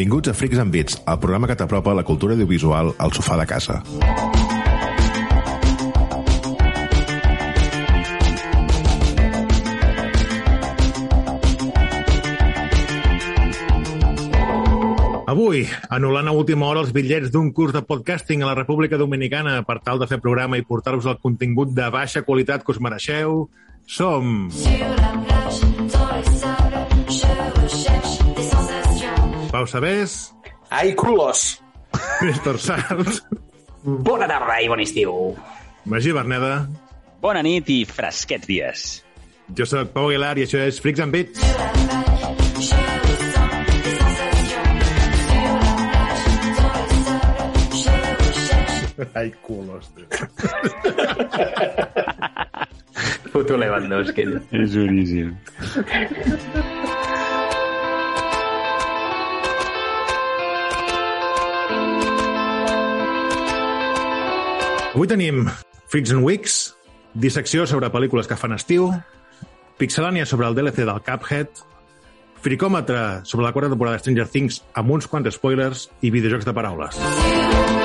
Benvinguts a Freaks and Beats, el programa que t'apropa la cultura audiovisual al sofà de casa. Avui, anul·lant a última hora els bitllets d'un curs de podcasting a la República Dominicana per tal de fer programa i portar-vos el contingut de baixa qualitat que us mereixeu, som... Pau Sabés, Ai, culos! Néstor Sals, Bona tarda i bon estiu. Magí Berneda, Bona nit i fresquets dies. jo sóc Pau Aguilar i això és Freaks and Beats. Ai, culos, tio. Puto Lewandowski. És boníssim. Avui tenim Freaks and Weeks, dissecció sobre pel·lícules que fan estiu, pixelània sobre el DLC del Cuphead, fricòmetre sobre la quarta temporada de Stranger Things amb uns quants spoilers i videojocs de paraules. Bé,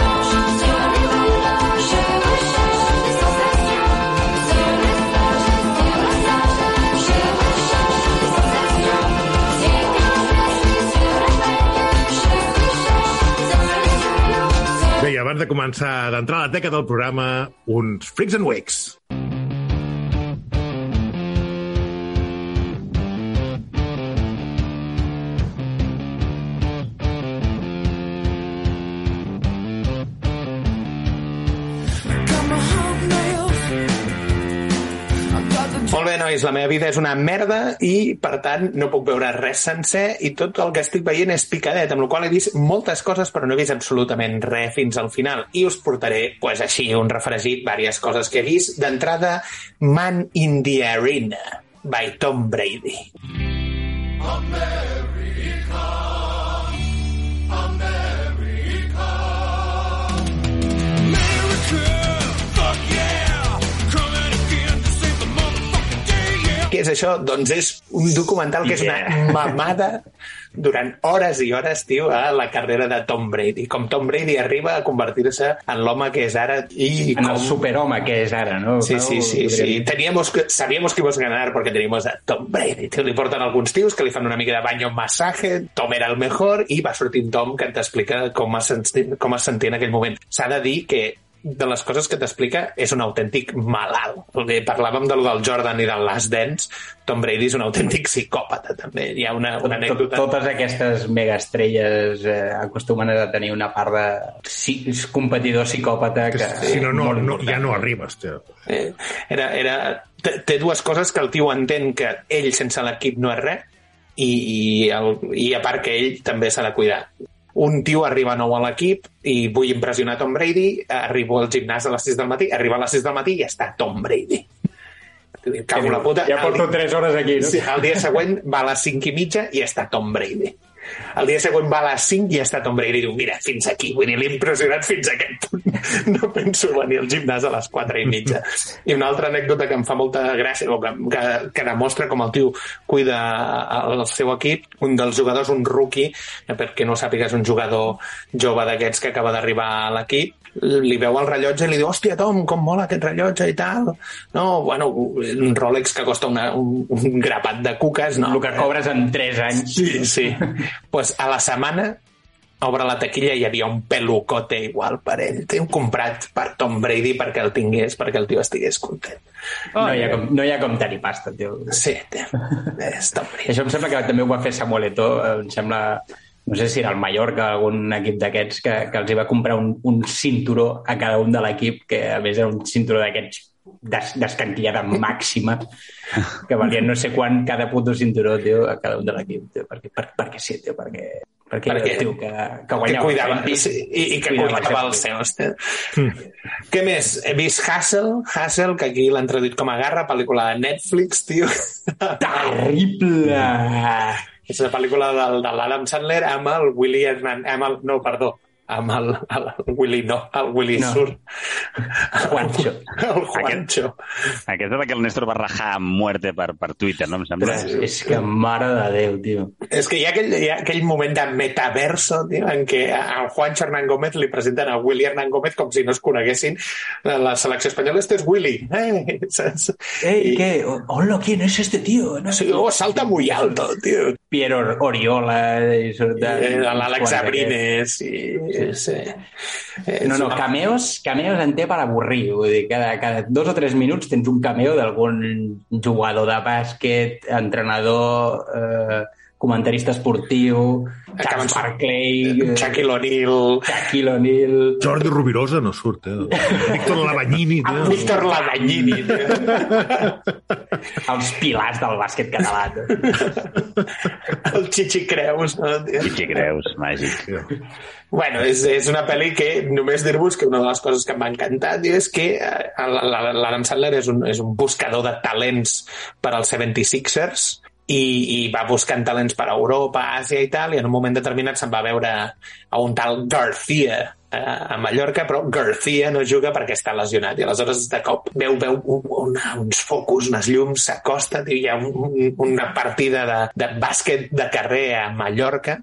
abans de començar d'entrar a la teca del programa, uns Freaks and Weeks. Molt bé, nois, la meva vida és una merda i, per tant, no puc veure res sencer i tot el que estic veient és picadet, amb la qual he vist moltes coses però no he vist absolutament res fins al final. I us portaré, pues, així, un refregit, diverses coses que he vist. D'entrada, Man in the Arena, by Tom Brady. Què és això? Doncs és un documental que és una mamada durant hores i hores, tio, a la carrera de Tom Brady. Com Tom Brady arriba a convertir-se en l'home que és ara i En el com... superhome que és ara, no? Sí, sí, sí, sí. Teníamos que, sabíamos que ibas a ganar porque teníamos a Tom Brady. Tio, li porten alguns tios que li fan una mica de banyo massatge, Tom era el mejor i va sortir un Tom que t'explica com es, senti, com es sentia en aquell moment. S'ha de dir que de les coses que t'explica és un autèntic malalt. Perquè parlàvem de lo del Jordan i del Last Dance, Tom Brady és un autèntic psicòpata, també. Hi ha una, una Tot, anècdota... totes aquestes megaestrelles eh, acostumen a tenir una part de sí, competidor psicòpata que... Si no, no, no, ja no arribes, tio. Eh, era, era, té, té dues coses que el tio entén que ell sense l'equip no és res i, i, el, i a part que ell també s'ha de cuidar. Un tio arriba nou a l'equip i vull impressionar Tom Brady, arribo al gimnàs a les 6 del matí, arriba a les 6 del matí i està Tom Brady. Cago la puta. Ja porto 3 hores aquí, no? Sí, el dia següent va a les 5 i mitja i està Tom Brady. El dia següent va a les 5 i està Tom Brady i diu, mira, fins aquí, vull dir, l'he impressionat fins a aquest punt. No penso venir al gimnàs a les 4 i mitja. I una altra anècdota que em fa molta gràcia, o que, que, que demostra com el tio cuida el seu equip, un dels jugadors, un rookie, perquè no sàpigues, un jugador jove d'aquests que acaba d'arribar a l'equip, li veu el rellotge i li diu, hòstia, Tom, com mola aquest rellotge i tal. No, bueno, un Rolex que costa una, un, un grapat de cuques, no. El que cobres en 3 anys. Sí, sí. pues a la setmana obre la taquilla i hi havia un pelucote igual per ell. Té un comprat per Tom Brady perquè el tingués, perquè el tio estigués content. No hi ha com, no hi ha com tenir pasta, tio. Sí. És Tom Brady. Això em sembla que també ho va fer Samuel Eto'o, em sembla no sé si era el Mallorca, algun equip d'aquests, que, que els hi va comprar un, un cinturó a cada un de l'equip, que a més era un cinturó d'aquests des, d'escanquillada màxima, que valien no sé quan cada puto cinturó, tio, a cada un de l'equip, tio. Perquè, per, perquè sí, tio, perquè, perquè, Perquè- tio, que, que que guanyava cuidava, el sí, i, i que cuidava els seus. Què més? He vist Hustle, Hustle, que aquí l'han traduït com a garra, pel·lícula de Netflix, tio. Terrible! És una pel·lícula del, de l'Adam Sandler amb el Willy Hernan... Amb el, no, perdó, amb el, el, Willy no, el Willy No. Sur. Juancho. El Juancho. Aquest és el que el Néstor va rajar a muerte per, per Twitter, no? Em sembla. Ostres, és que mare de Déu, tio. És que hi ha aquell, hi ha aquell moment de metaverso, tio, en què al Juancho Hernán Gómez li presenten a Willy Hernán Gómez com si no es coneguessin. La, selecció espanyola, este és Willy. Eh, saps? Ei, I- què? Hola, ¿quién es este tío? No? Sí, oh, salta muy alto, tio. Piero Oriola i surt... Eh, L'Àlex Abrines i... Sí. És No, no, una- cameos, cameos en té per avorrir. Vull dir, cada, cada dos o tres minuts tens un cameo d'algun jugador de bàsquet, entrenador, eh, comentarista esportiu, Charles sort- Barkley, eh, Shaquille O'Neal, Shaquille O'Neal... Jordi Rubirosa no surt, eh? Víctor Lavagnini, amb tio. Víctor Ladagnini. tio. els pilars del bàsquet català. El Chichi Creus, no? tio? Qui creus, màgic. Bueno, és, és una pel·li que només dir-vos que una de les coses que m'ha encantat és que eh, la- la- l'Adam Sandler és un, és un buscador de talents per als 76ers i, i va buscant talents per a Europa, Àsia i tal, i en un moment determinat se'n va veure a un tal García eh, a Mallorca, però García no juga perquè està lesionat, i aleshores de cop veu, veu un, una, uns focus, unes llums, s'acosta, hi ha un, una partida de, de bàsquet de carrer a Mallorca,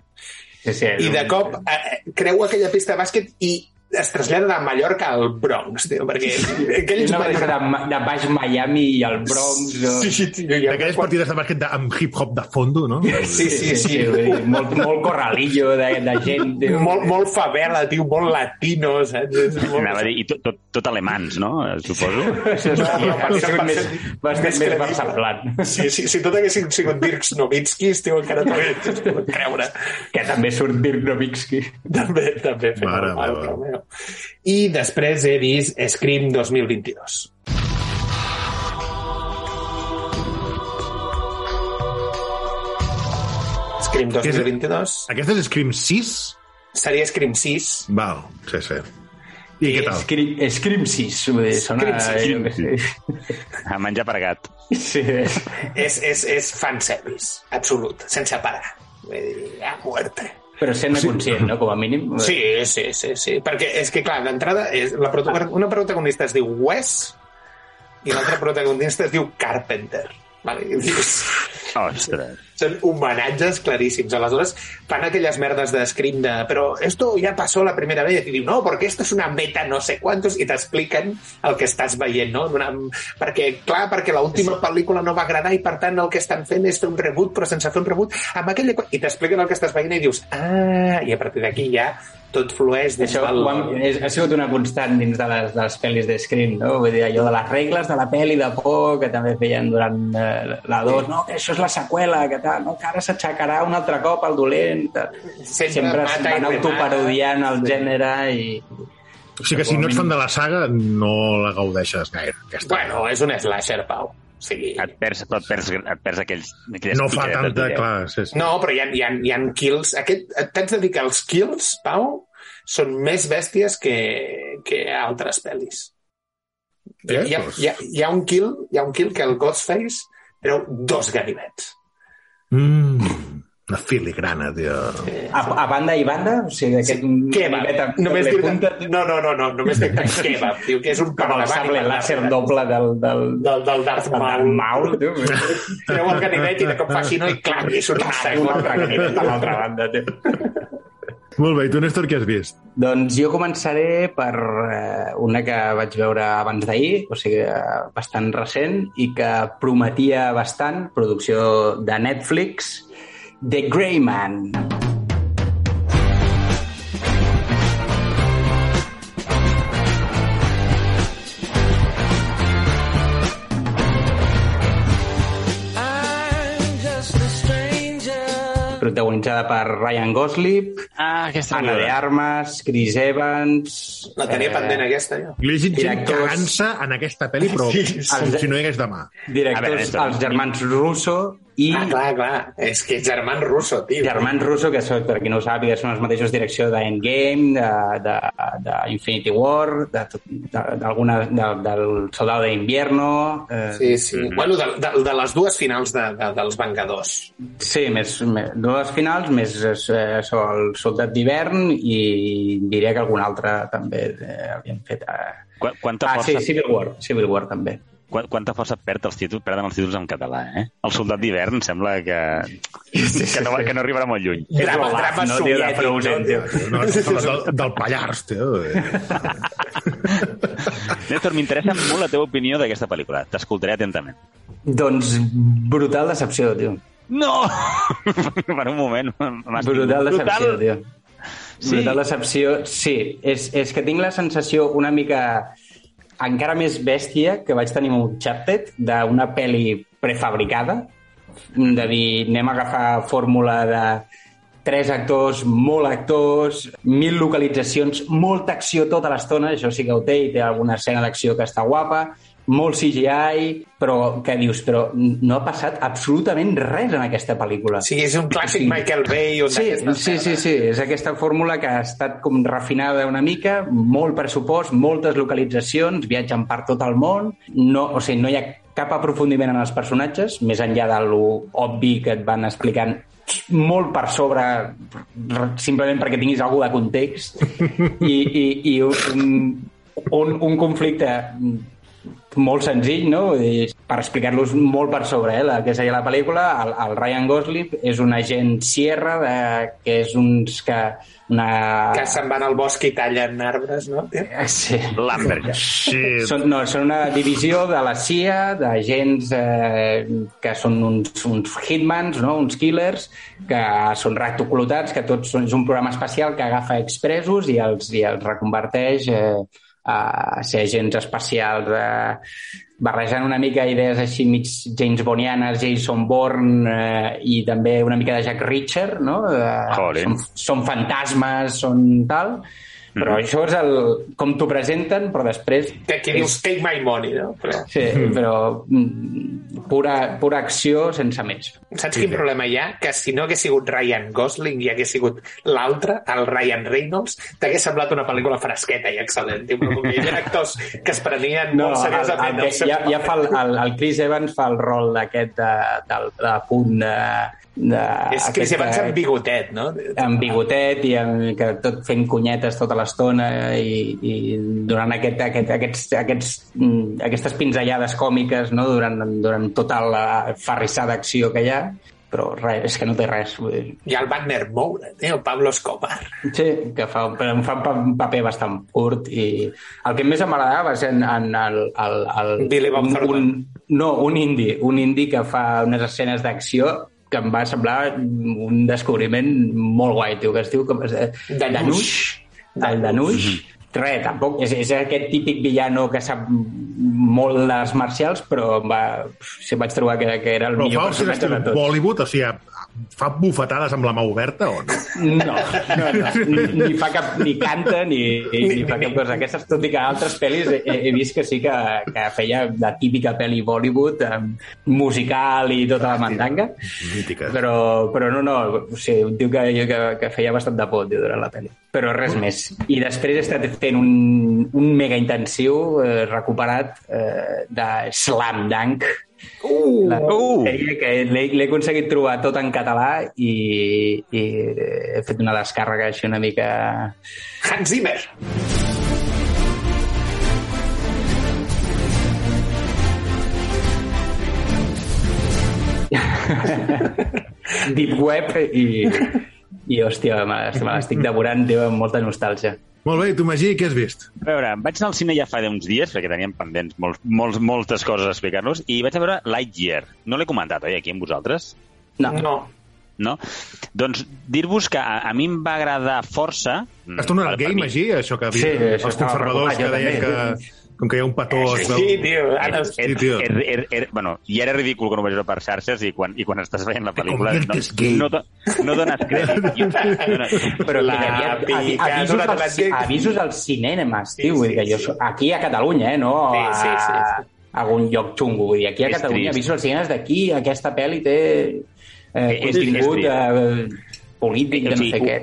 Sí, sí, i de cop eh, creu aquella pista de bàsquet i es trasllada de Mallorca al Bronx, tio, perquè És aquells... una barreja de, de baix Miami i el Bronx. o- Sí, sí, tio, hi ha- D'aquelles partides de bàsquet de, amb hip-hop de fondo, no? Sí, sí, sí. vull dir, molt, molt corralillo de, de gent. tio. Molt, molt favela, tio, molt latino, saps? És molt... Anava a dir, i tot, tot, tot alemans, no? Suposo. Això No, no, per ser- per més, ser- versemblant. Sí, sí, si tot haguessin sigut Dirks Nowitzkis, tio, encara pogut creure. Que també surt Dirk Nowitzki. També, també. fent Mare I després he vist Scream 2022. Scream 2022 Aquest és Scream 6? seria Scream 6 Val, sí, sí. I què tal? Scream, Scream 6, vull dir, sona... Scream jo què sé. A menjar per gat. Sí. és, és, és fanservice absolut, sense parar Vull dir, a muerte Però sent conscient, no?, com a mínim. Sí, sí, sí, sí. Perquè és que, clar, d'entrada, la protagon- una protagonista es diu Wes i l'altra protagonista es diu Carpenter. Vale? Dius, Ostres. Són homenatges claríssims. Aleshores, fan aquelles merdes de Scream de però esto ya pasó la primera vez. I diu, no, porque esto es una meta no sé quantos, i t'expliquen el que estàs veient, no? Una... Perquè, clar, perquè l'última pel·lícula no va agradar i, per tant, el que estan fent és fer un reboot, però sense fer un reboot, amb aquella... I t'expliquen el que estàs veient i dius, ah, i a partir d'aquí ja tot flueix des Això del... hem, és, ha sigut una constant dins de les, de les pel·lis de Scream, no? Vull dir, allò de les regles de la pel·li de por que també feien durant eh, la 2, no, que això és la seqüela, que tal, no, que ara s'aixecarà un altre cop el dolent. Tal. Sempre i van autoparodiant el Sí. gènere i... O sigui que si no ets fan de la saga, no la gaudeixes gaire. Aquesta. Bueno, és un slasher, Pau. Sigui... Et perds, però et perds, et perds aquells... aquelles no fa tanta... de- Clar, sí, sí. No, però hi ha, hi ha, hi ha kills... Aquest, t'haig de dir que els kills, Pau, són més bèsties que, que altres pel·lis. Hi, ha- hi, ha, Doncs. hi, ha, hi, ha un kill, hi ha un kill que el Ghostface treu dos ganivets. Mm, una filigrana, tio. A, a banda i banda, o sigui, aquest... Kebab. ganivet amb Només dir punta, no, no, no, no, només dir kebab, diu que és un com el sable làser doble del, del, del, del Darth del Maul. Maul, tu. Treu el ganivet i de cop fa així, no? I clar, i surt un un altre ganivet a l'altra banda, tio. Molt bé, i tu, Néstor, què has vist? Doncs jo començaré per eh, una que vaig veure abans d'ahir, o sigui, eh, bastant recent, i que prometia bastant, producció de Netflix, The Grey Man. I'm just a stranger protagonitzada per Ryan Gosling, Ah, aquesta Anna de Armas, Chris Evans... La tenia eh, pendent aquesta, jo. Li he gent Directors- cagant-se en aquesta pel·li, però Sí, com sí. si no hi hagués demà. A veure, Directors, Néstor, els germans Russo i Ah, clar, clar. És que ets germán russo, tio. germans Russo, que són, per qui no ho sàpiga, són els mateixos direcció d'Endgame, de, de, de Infinity War, de, tot- de, d'alguna, de, del Soldado de Invierno... Eh, Sí, sí. Bueno, de, de, de les dues finals de, de, dels Vengadors. Sí, més, més dues finals, més eh, el Soldat d'hivern i diria que algun altre també eh, havien fet. Eh. Qu quanta, Ah, força, sí, Civil War, Civil War també. Qu quanta força perd els títols, perden els títols en català, eh? El soldat d'hivern sembla que, que, no, que no arribarà molt lluny. Drama- drama no, tio, de soviètic, Frozen, no? No, no, del, del Pallars, tio. Néstor, m'interessa molt la teva opinió d'aquesta pel·lícula. T'escoltaré atentament. Doncs brutal decepció, tio. No! per un moment. Brutal decepció, tio. Sí? Brutal decepció, sí. És, és que tinc la sensació una mica encara més bèstia que vaig tenir amb Uncharted, d'una pel·li prefabricada, de dir, anem a agafar fórmula de tres actors, molt actors, mil localitzacions, molta acció tota l'estona, això sí que ho té, i té alguna escena d'acció que està guapa, molt CGI, però que dius, però no ha passat absolutament res en aquesta pel·lícula. O sigui, és un clàssic Sí. Michael Bay. Un Sí, sí, sí, sí, és aquesta fórmula que ha estat com refinada una mica, molt pressupost, moltes localitzacions, viatgen per tot el món, no, o sigui, no hi ha cap aprofundiment en els personatges, més enllà de lo obvi que et van explicant molt per sobre simplement perquè tinguis alguna de context i, i, i un, un, un conflicte molt senzill, no? Dir, per explicar-los molt per sobre, eh, la, que seria la pel·lícula, el, el Ryan Gosling és un agent Sierra, de, que és uns que... Una... Que se'n van al bosc i tallen arbres, no? Eh, Sí. Sí, Són, no, són una divisió de la CIA, d'agents eh, que són uns, uns hitmans, no? uns killers, que són rectoclotats, que tots són, és un programa espacial que agafa expressos i els, i els reconverteix eh, a ser agents espacials eh, barrejant una mica idees així mig James Bondianes, Jason Bourne eh, i també una mica de Jack Reacher, no? Eh, Joder. són, són fantasmes, són tal, però Mhm. això és el, com t'ho presenten, però després Que aquí dius take my money, no? Però Sí, però mm, pura, pura acció sense més. saps quin problema hi ha? Que si no hagués sigut Ryan Gosling i hagués sigut l'altre, el Ryan Reynolds, t'hagués semblat una pel·lícula fresqueta i excel·lent. Tio, que hi havia actors que es prenien molt seriosament el, els seus ja, ja fa el, el, el Chris Evans fa el rol d'aquest de, de, de punt de... de És Chris aquest, Evans amb bigotet, no? amb bigotet i amb, que tot fent cunyetes tota l'estona i, i durant aquest, aquest, aquests, aquests, mm, aquestes pinzellades còmiques no? durant, durant tota la farrissada d'acció que hi ha però res, és que no té res vull dir, I el Wagner Moura, tio, Pablo Escobar. Sí, que fa, però em fa un pa- un paper bastant curt i el que més m'agradava va ser en, en el, el, el, Billy Bob un, un, no, un indi, un indi que fa unes escenes d'acció que em va semblar un descobriment molt guai, tio, que es diu com es? Danush. el Danush. Res, tampoc, és, és aquest típic villano que sap molt les marcials, però va, sí, vaig trobar que, que era el però millor personatge de tots. Bollywood, o sigui, fa bufetades amb la mà oberta o no? No, no, no. Ni, ni fa cap, ni canta, ni, ni, ni fa cap cosa. Aquestes, tot i que altres pel·lis he, he vist que sí que, que feia la típica pel·li Bollywood, musical i tota la mandanga, Mítica. però, però no, no, o sigui, un tio que, que, que feia bastant de por tio, durant la pel·li. Però res més. I després he estat fent un, un mega intensiu eh, recuperat eh, de Slam Dunk, Uh, la Uh! sèrie que l'he aconseguit trobar tot en català i, i he fet una descàrrega així una mica... Hans Zimmer. Deep Web i, i hòstia, me l'est- me l'estic devorant tio, amb molta nostàlgia. Molt bé, i tu, Magí, què has vist? A veure, vaig anar al cine ja fa uns dies, perquè teníem pendents molts, molts, moltes coses a explicar-nos, i vaig a veure Lightyear. No l'he comentat, oi, aquí amb vosaltres? No, No. No? Doncs dir-vos que a, a mi em va agradar força... Has tornat al game. Magí? Això que Sí, havia, això els conservadors que deien també. que Com que hi ha un petó... veu- Sí, tio. Ara, És, Sí, tio. és, és, és, bueno, i era ridícul quan ho veig per xarxes i quan, i quan estàs veient la pel·lícula no, conviertes gay. no, do- no dones crèdit. I- no, Però La que avisos, als, avisos als cinemes, Sí, tio. Vull sí, dir que jo sí. aquí a Catalunya, eh, no Sí, sí, sí, sí. a algun lloc xungo. Vull dir, aquí a És Catalunya, trist. avisos als cinemes d'aquí, aquesta pel·li té eh, És- és contingut eh, polític, O de no sé què.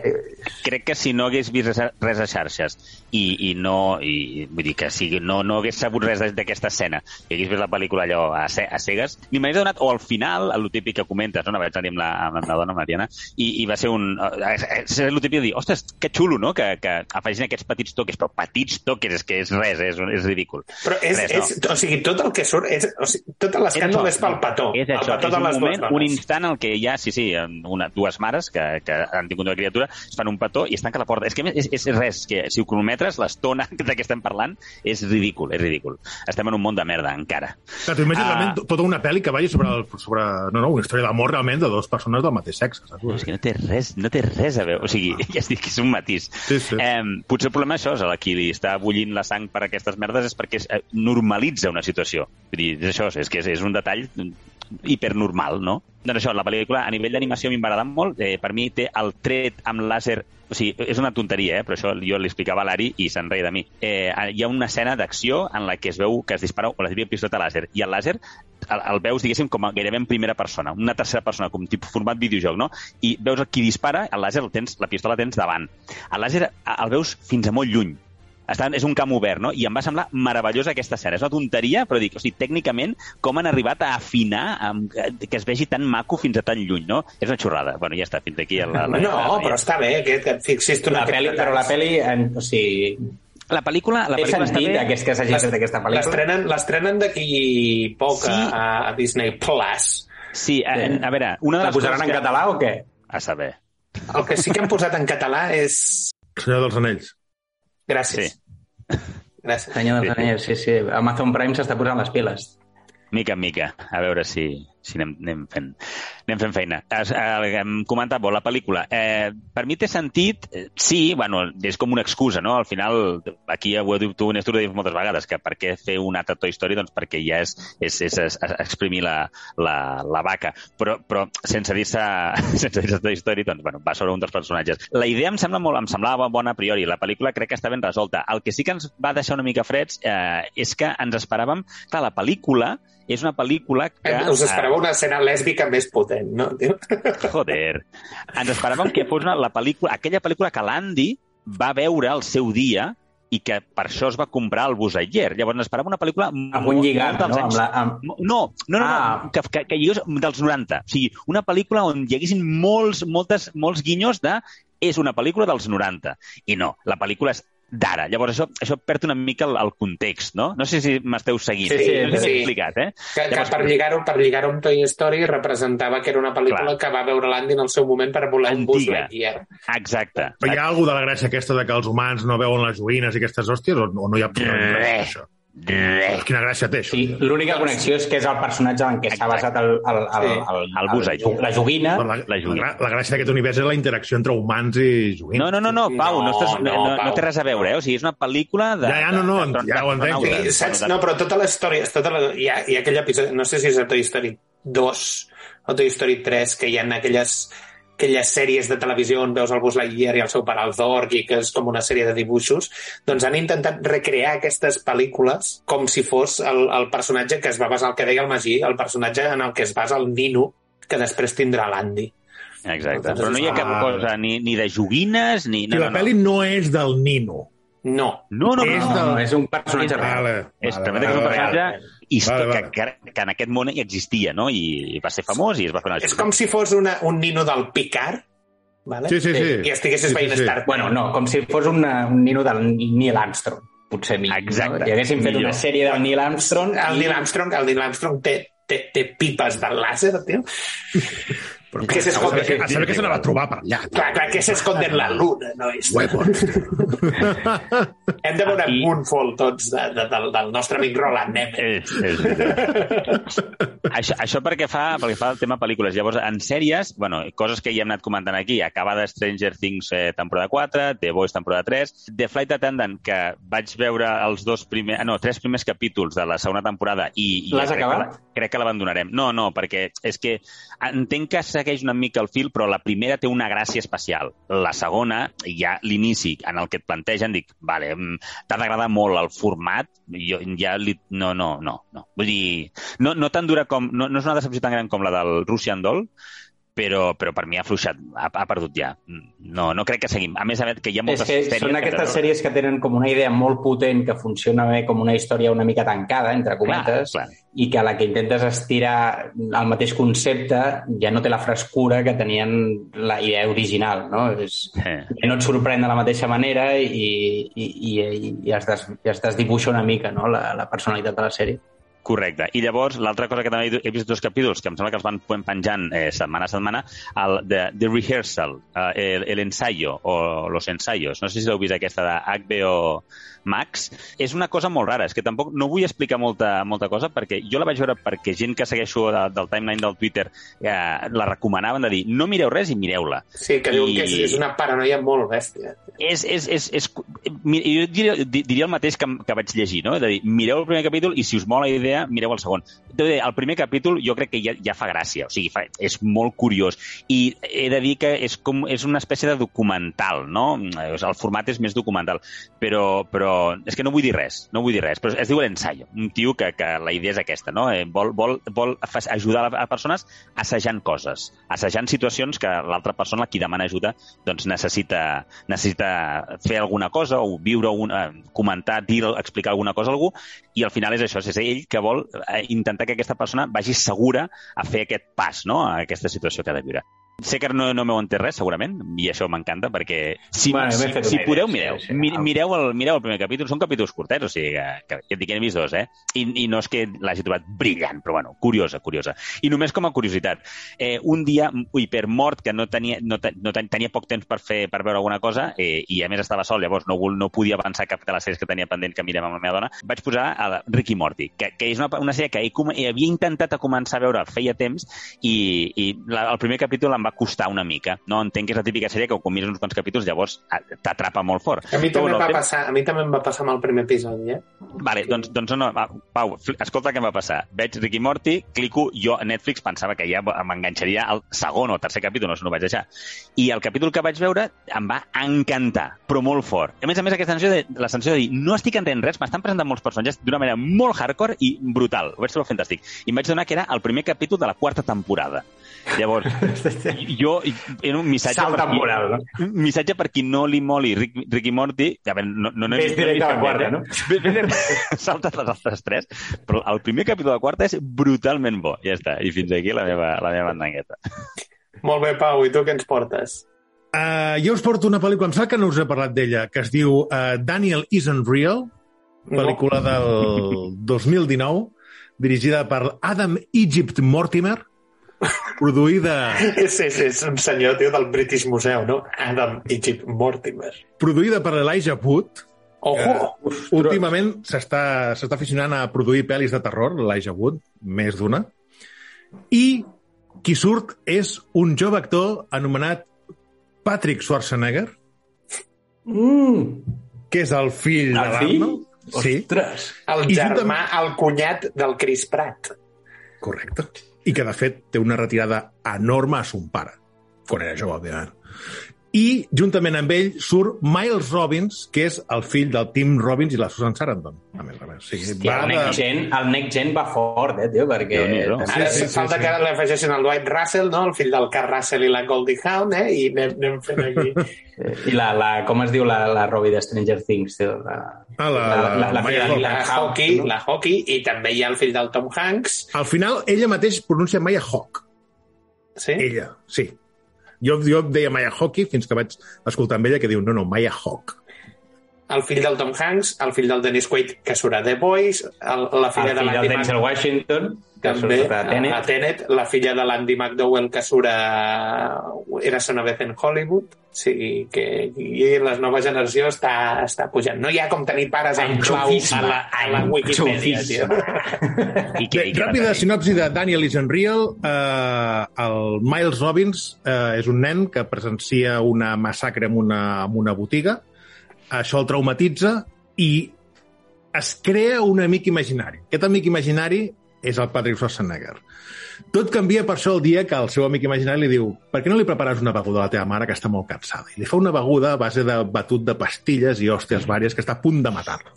Crec que si no hagués vist res a, res a xarxes i, i no i, vull dir que si no, no hagués sabut res d'aquesta escena i hagués vist la pel·lícula allò a, ce, a cegues, ni m'hagués donat, o al final, el típic que comentes, no? vaig anar amb la, amb la dona, Diana, i, i va ser un... eh, És el típic de dir, ostres, que xulo, no?, que, que afegin aquests petits toques, però petits toques, és que és res, és, és ridícul. Però és, Res, és, o sigui, tot el que surt, és, o sigui, tot l'escàndol és, això. pel petó. És el això, petó és un moment, un instant en què hi ha, sí, sí, una, dues mares que, que han tingut una criatura, es fan un petó i es tanca la porta. És que és, és res, que si ho cronometres, l'estona de què estem parlant és ridícul, és ridícul. Estem en un món de merda, encara. Clar, tu imagines Ah. realment tota una pel·li que vagi sobre, el, sobre no, no, una història d'amor realment de dues persones del mateix sexe. Saps? És que no té res, no té res a veure. O sigui, ja es dic que és un matís. Sí, sí. Eh, potser el problema és això, és a qui li està bullint la sang per aquestes merdes és perquè es, eh, normalitza una situació. Vull dir, és això, és que és, és un detall hipernormal, no? Doncs això, la pel·lícula a nivell d'animació a mi molt. Eh, per mi té el tret amb làser o sigui, és una tonteria, eh? però això jo li explicava a l'Ari i se'n reia de mi. Eh, hi ha una escena d'acció en la que es veu que es dispara o la típica pistola làser, i el làser el, el veus, diguéssim, com a, gairebé en primera persona, una tercera persona, com tipus format videojoc, no? I veus qui dispara, el làser el tens, la pistola la tens davant. El làser el veus fins a molt lluny. Està, és un camp obert, no? I em va semblar meravellosa aquesta escena. És una tonteria, però dic, o sigui, tècnicament, com han arribat a afinar amb, que es vegi tan maco fins a tan lluny, no? És una xorrada. Bueno, ja està, fins aquí. La, la, No, la, però està bé que, que et fixis tu en La peli, però la pel·li, en, o sigui, la pel·lícula, la pel·lícula està sentit bé. aquest que s'hagi fet aquesta pel·lícula. L'estrenen d'aquí poc Sí. a, a Disney Plus. Sí, a, Sí. a veure, una de La posaran en que... català o què? A saber. El que sí que han posat en català és... Senyor dels Anells. Gràcies. Sí. Gràcies. Senyor dels Anells, sí, sí. Amazon Prime s'està posant les piles. Mica en mica, a veure si, si anem, anem, fent, anem fent feina. Es, eh, em comentava, la pel·lícula, eh, per mi té sentit, eh, sí, bueno, és com una excusa, no? Al final, aquí ho heu dit tu, Néstor, ho he dit moltes vegades, que per què fer una altra Toy Story? Doncs perquè ja és, és, és, és exprimir la, la, la vaca. Però, però sense dir-se sense dir Toy Story, doncs, bueno, va sobre un dels personatges. La idea em, sembla molt, em semblava bona a priori, la pel·lícula crec que està ben resolta. El que sí que ens va deixar una mica freds eh, és que ens esperàvem... Clar, la pel·lícula és una pel·lícula que... Eh, Us esperava una escena lèsbica més potent, no? tio? Joder. Ens esperàvem que fos una, la pel·lícula, aquella pel·lícula que l'Andy va veure al seu dia i que per això es va comprar el Buzz Lightyear. Llavors ens esperàvem una pel·lícula... Amb un lligam, dels no? Amb anys- la, amb... No, no, no, Ah. no que, que, que lligués dels 90. O sigui, una pel·lícula on hi haguessin molts, moltes, molts guinyos de és una pel·lícula dels 90. I no, la pel·lícula és d'ara. Llavors això, això perd una mica el, el context, no? No sé si m'esteu seguint. Sí, sí, no sé si sí. explicat, eh? Que, que Llavors- per lligar-ho per lligar amb Toy Story representava que era una pel·lícula Clar. que va veure l'Andy en el seu moment per voler un Buzz Antiga. Lightyear. Exacte. Però hi ha alguna de la gràcia aquesta de que els humans no veuen les joguines i aquestes hòsties o, o no hi ha res d'això? Res. Quina gràcia té, això? Sí, l'única connexió és que és el personatge en què s'ha basat el, el, el, el, El Buzz Lightyear. la joguina. La, La la, joguina. la, la gràcia d'aquest univers és la interacció entre humans i joguines. No, no, no, no, Pau, no, No, estàs, no, no, no, no té res a veure, eh? O sigui, és una pel·lícula de... Ja, ja, no, no, de- de- ja ho entenc. Sí, saps? No, però tota la història... Tota la, hi, ha, hi ha aquell episodi, no sé si és a Toy Story 2 o Toy Story 3, que hi ha aquelles, aquelles sèries de televisió on veus el Buzz Lightyear i el seu pare el Zorg i que és com una sèrie de dibuixos, doncs han intentat recrear aquestes pel·lícules com si fos el, el personatge que es va basar, el que deia el Magí, el personatge en el que es basa el Nino, que després tindrà l'Andy. Exacte, però no hi ha cap Ah. cosa ni, ni de joguines, ni... I la pel·li no és del Nino. No. No, no, no, és no. de- No, és un personatge real. Vale, És, vale, que és un vale, personatge vale. histò- Vale, vale. Que, que, que en aquest món hi existia, no? I va ser famós i es va fer una... És com si fos una, un Nino del Picard, vale? Sí, sí, sí. i estiguessis Sí, sí, veient sí. Star Trek. Bueno, no, com si fos una, un nino del Neil Armstrong, potser millor. Exacte. No? I haguéssim fet Millor. una sèrie del Neil Armstrong El i... Neil Armstrong, el Neil Armstrong té, té, té pipes de làser, tio. Però Que clar, se a saber, què se n'ha de trobar per allà. Clar, clar, que s'esconde en la luna, no? És... Huevos. Hem de veure Aquí- Moonfall tots de, de, del, del nostre amic Roland Emmerich. És, és veritat. això, això perquè fa, perquè fa el tema pel·lícules. Llavors, en sèries, bueno, coses que ja hem anat comentant aquí, acabada Stranger Things eh, temporada 4, The Boys temporada 3, The Flight Attendant, que vaig veure els dos primers, no, tres primers capítols de la segona temporada i... i L'has acabat? que la- Crec que l'abandonarem. No, no, perquè és que entenc que segueix una mica el fil, però la primera té una gràcia especial. La segona, ja l'inici en el que et plantegen, dic, vale, mm, t'ha d'agradar molt el format, jo ja li... No, no, no, no. Vull dir, no, no tan dura com... No, no és una decepció tan gran com la del Russian Doll, però, però per mi ha fluixat, ha, ha perdut ja. No, no crec que seguim. A més a més, que hi ha És moltes que sèries... són que aquestes te- sèries que tenen com una idea molt potent, que funciona bé com una història una mica tancada, entre cometes, clar. i que a la que intentes estirar el mateix concepte ja no té la frescura que tenien la idea original, no? És, Eh. ja no et sorprèn de la mateixa manera i, i, i, i, i es, des, i es desdibuixa una mica no? la, la personalitat de la sèrie. Correcte. I llavors, l'altra cosa que també he- vist dos capítols, que em sembla que els van pen- penjant eh, setmana a setmana, el de The Rehearsal, eh, el, el o los ensayos. No sé si l'heu vist aquesta de HBO Max. És una cosa molt rara, és que tampoc no vull explicar molta, molta cosa, perquè jo la vaig veure perquè gent que segueixo de, del timeline del Twitter eh, la recomanaven de dir no mireu res i mireu-la. Sí, que diuen I- que és, és una paranoia molt bèstia. és, és, és, és, jo diria, di- diria el mateix que, que vaig llegir, no? És a dir, mireu el primer capítol i si us mola la idea, mireu el segon. El primer capítol jo crec que ja, ja fa gràcia, o sigui, fa, és molt curiós. I he de dir que és, com, és una espècie de documental, no? El format és més documental, però, però és que no vull dir res, no vull dir res, però es diu l'ensayo, un tio que, que la idea és aquesta, no? Eh, vol, vol, vol ajudar a persones assajant coses, assajant situacions que l'altra persona, qui demana ajuda, doncs necessita, necessita fer alguna cosa o viure, una, comentar, dir, explicar alguna cosa a algú i al final és això, és ell que vol eh, intentar que aquesta persona vagi segura a fer aquest pas, no?, a aquesta situació que ha de viure. Sé que no, no m'heu entès res, segurament, i això m'encanta, perquè si, Bueno, si, si una podeu, mireu. sí, sí. Mi- mireu, el, mireu el primer capítol. Són capítols curtets, o sigui que, que, que et dic que n'he vist dos, eh? I, I no és que l'hagi trobat brillant, però bueno, curiosa, curiosa. I només com a curiositat, eh, un dia, ui, per mort, que no tenia, no, no ten- tenia poc temps per fer per veure alguna cosa, eh, i a més estava sol, llavors no, vol- no podia avançar cap de les sèries que tenia pendent que mirem amb la meva dona, vaig posar a la Ricky Morty, que, que és una, una sèrie que he, he, havia intentat a començar a veure feia temps i, i la, el primer capítol em va costar una mica. No entenc que és la típica sèrie que quan mires uns quants capítols llavors t'atrapa molt fort. A mi Però, també bueno, va tema- passar, a mi també em va passar amb el primer episodi, eh? Vale, doncs, doncs no, va, Pau, escolta què em va passar. Veig Ricky Morty, clico, jo a Netflix pensava que ja m'enganxaria al segon o tercer capítol, no sé, no vaig deixar. I el capítol que vaig veure em va encantar, però molt fort. A més a més, aquesta sensació de, la sensació de dir, no estic entenent res, m'estan presentant molts personatges d'una manera molt hardcore i brutal. Ho vaig trobar fantàstic. I em vaig donar que era el primer capítol de la quarta temporada. Llavors, jo, era un missatge... Salt per qui- temporal, no? un missatge per qui no li moli Rick, Ricky Morty, a veure, no, no, no he Ves vist- no he directe a la quarta, no? eh? Ves- ves Salta't les altres tres, però el primer capítol de la quarta és brutalment bo. Ja està, i fins aquí la meva, la meva mandangueta. Molt bé, Pau, i tu què ens portes? Uh, jo us porto una pel·lícula, em sembla que no us he parlat d'ella, que es diu uh, Daniel Isn't Real, pel·lícula del 2019, dirigida per Adam Egypt Mortimer, produïda, És, és, és un senyor, tio, del British Museum, no? Adam Egypt Mortimer. produïda per Elijah Wood. Ojo! Últimament s'està s'està aficionant a produir pel·lis de terror, l'Elijah Wood, més d'una. I qui surt és un jove actor anomenat Patrick Schwarzenegger, Mm, que és el fill El de l'Arnold. Sí, Ostres! El I germà, el cunyat del Chris Pratt. correcte. I que, de fet, té una retirada enorme a son pare, quan era jove, òbviament. I, juntament amb ell, surt Miles Robbins, que és el fill del Tim Robbins i la Susan Sarandon. A més a més. Sí, Hòstia, el, next gen, el Next Gen va fort, eh, tio, perquè... Déu-n'hi-do. Ara sí, sí, sí, falta sí. que li afegeixin el Dwight Russell, no? el fill del Carl Russell i la Goldie Hawn, eh? i anem, anem fent aquí. I la, la, com es diu la, la Robbie de Stranger Things, tio? La, Ah, la, la, la, la, filla Hawke. de La Hawke, Hockey, no? la Hockey, i també hi ha el fill del Tom Hanks. Al final, ella mateix pronuncia Maya Hawk. Sí? Ella, sí. Jo, jo deia Maya Hockey fins que vaig escoltar amb ella que diu no, no, Maya Hawk. El fill del Tom Hanks, el fill del Dennis Quaid, que surt a The Boys, el, la filla El de l'Andy Denzel Mac... Washington, que també, surt a Tenet. a Tenet, la filla de l'Andy McDowell, que surt a... Era una vez en Hollywood, sí, que i la nova generació està, està pujant. No hi ha com tenir pares en clau a la, a la Wikipedia, tio. I Bé, i què ràpida sinopsi de Daniel is Unreal. Eh, el Miles Robbins eh, és un nen que presencia una massacre en una, en una botiga. Això el traumatitza i es crea un amic imaginari. Aquest amic imaginari és el Patrick Schwarzenegger. Tot canvia per això el dia que el seu amic imaginari li diu per què no li prepares una beguda a la teva mare que està molt cansada? I li fa una beguda a base de batut de pastilles i hòsties vàries que està a punt de matar-la.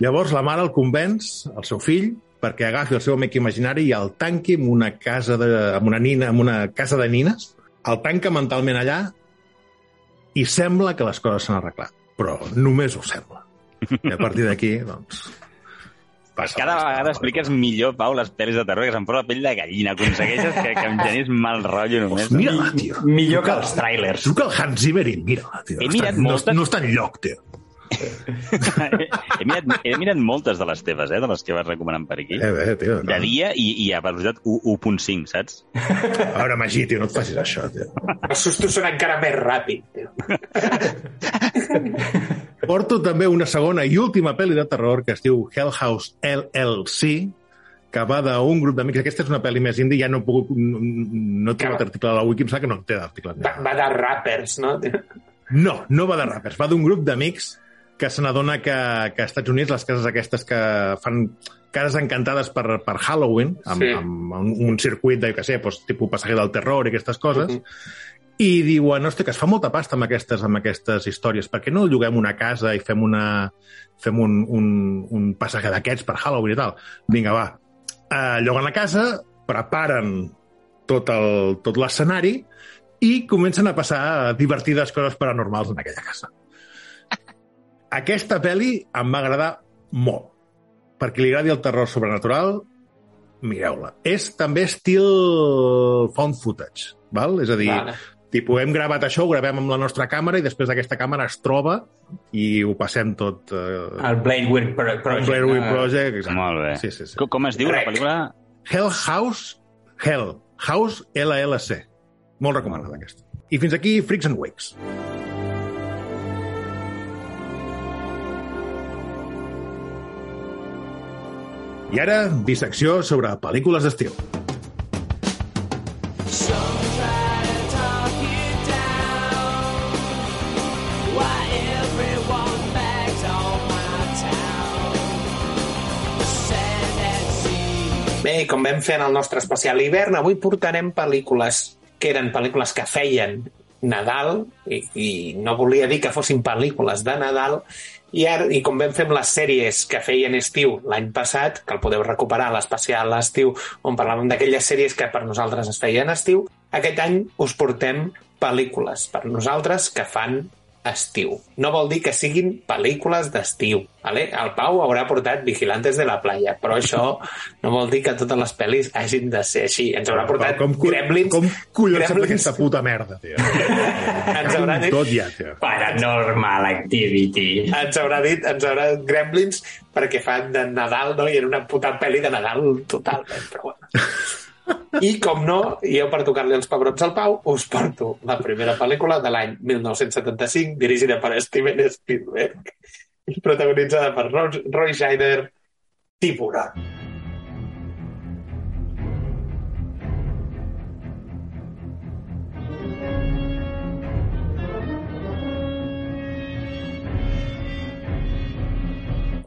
Llavors la mare el convenç, el seu fill, perquè agafi el seu amic imaginari i el tanqui en una casa de, en una nina, en una casa de nines, el tanca mentalment allà i sembla que les coses s'han arreglat. Però només ho sembla. I a partir d'aquí, doncs... Passa Cada vegada expliques millor, Pau, les pel·lis de terror, que se'm posa la pell de gallina. Aconsegueixes que, que em generis mal rotllo només. Mira-la, tio. Millor que els trailers. Tu que el Hans Zimmer i mira-la, tio. He No mirat està, no, moltes- no està enlloc, tio. He, mirat, he mirat moltes de les teves, eh, de les que vas recomanant per aquí. Eh, bé, tio. De dia i, i a velocitat 1 1.5, saps? A veure, Magí, tio, no et facis això, tio. Els sustos són encara més ràpid, tio. Porto també una segona i última pel·li de terror que es diu Hell House LLC, que va d'un grup d'amics. Aquesta és una pel·li més indie, ja no he pogut... No, no he trobat article a la Wiki, em sembla que no té article. Va, va de rappers, no? No, no va de rappers, va d'un grup d'amics que se n'adona que, que als Estats Units les cases aquestes que fan cases encantades per, per Halloween, amb, Sí. amb, amb un circuit de, què sé, doncs, tipus passager del terror i aquestes coses, Mhm. i diuen, hosti, que es fa molta pasta amb aquestes, amb aquestes històries, per què no lloguem una casa i fem, una, fem un, un, un passager d'aquests per Halloween i tal? Vinga, va. Uh, lloguen la casa, preparen tot el- tot l'escenari i comencen a passar divertides coses paranormals en aquella casa. Aquesta pel·li em va agradar molt. Per qui li agradi el terror sobrenatural, mireu-la. És també estil found footage, val? És a dir, Vale. tipus, hem gravat això, ho gravem amb la nostra càmera i després aquesta càmera es troba i ho passem tot... Eh, El Blade Pro Project. Blair Witch Ah, Project, exacte. Molt bé. Sí, sí, sí. Com, com es diu la Rec. pel·lícula? Hell House, Hell, House LLC. Molt recomanada, aquesta. I fins aquí Freaks and Wakes. I ara, dissecció sobre pel·lícules d'estiu. Bé, com vam fer en el nostre especial hivern, avui portarem pel·lícules que eren pel·lícules que feien Nadal, i, i no volia dir que fossin pel·lícules de Nadal, i, ara, i com vam fer amb les sèries que feien estiu l'any passat, que el podeu recuperar a l'especial estiu, on parlàvem d'aquelles sèries que per nosaltres es feien estiu, aquest any us portem pel·lícules per nosaltres que fan estiu. No vol dir que siguin pel·lícules d'estiu. Vale? El Pau haurà portat Vigilantes de la playa, però això no vol dir que totes les pel·lis hagin de ser així. Ens haurà portat com, cu- Gremlins... com collons sembla Gremlins, aquesta puta merda, tio? ens haurà dit Tot ja, tio. Paranormal Activity. ens haurà dit, ens haurà dit Gremlins perquè fan de Nadal, no? I era una puta pel·li de Nadal totalment, però bueno. I, com no, i jo per tocar-li els pebrots al Pau, us porto la primera pel·lícula de l'any 1975, dirigida per Steven Spielberg i protagonitzada per Roy, Scheider, Tiburon.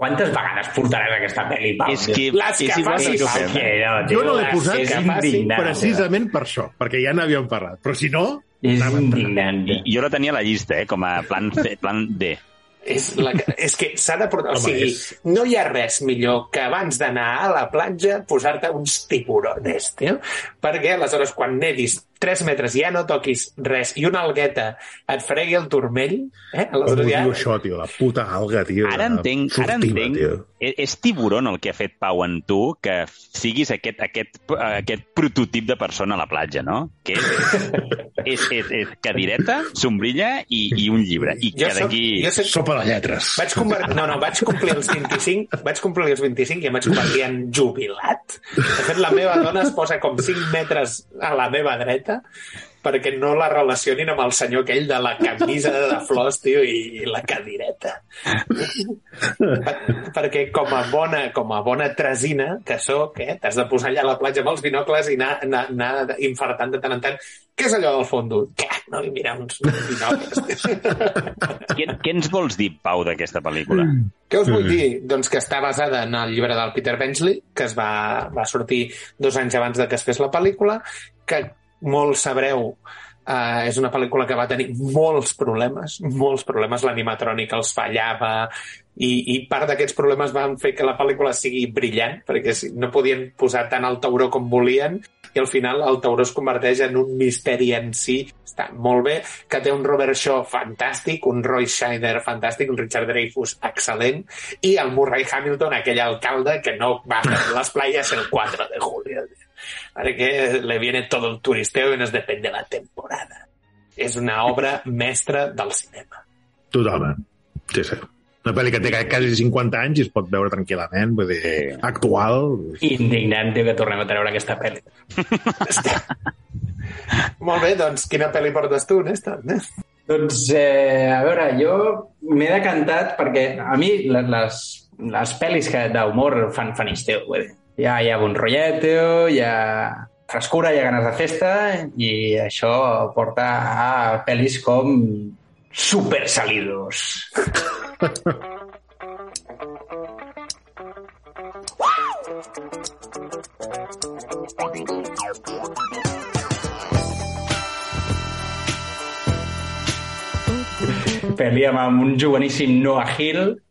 Quantes vegades portaràs aquesta pel·li, Pau? És que Les és que facis, que fem. Que no, tio, Jo no l'he posat indignant, Precisament per això, perquè ja n'havíem parlat. Però si no, És indignant. I jo la tenia a la llista, eh, com a plan, C, plan D. És, la, que- és que s'ha de portar... O Home, sigui, és- no hi ha res millor que abans d'anar a la platja posar-te uns tiburones, tio. Perquè aleshores quan nedis 3 metres, ja no toquis res, i una algueta et fregui el turmell, eh? Com ho Aleshores ja... diu això, tio? La puta alga, tio. Ara entenc, ara furtiva, entenc tio. és, és tiburon el que ha fet Pau en tu que siguis aquest, aquest, aquest prototip de persona a la platja, no? Que és, és, és, és cadireta, sombrilla i, i un llibre. I Jo que soc, d'aquí... soc, Sopa de lletres. vaig convertir, no, no, vaig complir els 25, vaig complir els 25 i em vaig convertir en jubilat. De fet, la meva dona es posa com 5 metres a la meva dreta perquè no la relacionin amb el senyor aquell de la camisa de flors, tio, i, i la cadireta. Per, perquè com a bona, com a bona tresina que sóc, eh, t'has de posar allà a la platja amb els binocles i anar, anar, anar infartant de tant en tant. Què és allò del fondo? Què? No, i mira uns binocles. Què, què ens vols dir, Pau, d'aquesta pel·lícula? Què us vull dir? Doncs que està basada en el llibre del Peter Benchley, que es va, va sortir dos anys abans de que es fes la pel·lícula, que molt sabreu Uh, és una pel·lícula que va tenir molts problemes, molts problemes. L'animatrònica els fallava i, i part d'aquests problemes van fer que la pel·lícula sigui brillant, perquè no podien posar tant el tauró com volien i al final el tauró es converteix en un misteri en si. Està molt bé, que té un Robert Shaw fantàstic, un Roy Scheider fantàstic, un Richard Dreyfuss excel·lent i el Murray Hamilton, aquell alcalde que no va a les playas el 4 de julio. Perquè le viene todo el turisteo y nos depende la temporada. És una obra mestra del cinema. Totalment. Sí, sí. Una pel·li que té quasi 50 anys i es pot veure tranquil·lament, vull dir, actual. Indignant, que tornem a treure aquesta pel·li. Molt bé, doncs quina pel·li portes tu, Néstor? Doncs, eh, a veure, jo m'he decantat perquè a mi le- les, les pel·lis que d'humor fan, fan esteu. Vull dir. Ja hi ha bon rotllet, hi ha frescura, hi ha ganes de festa i això porta a pel·lis com Super Salidos. pel·li amb un joveníssim Noah Hill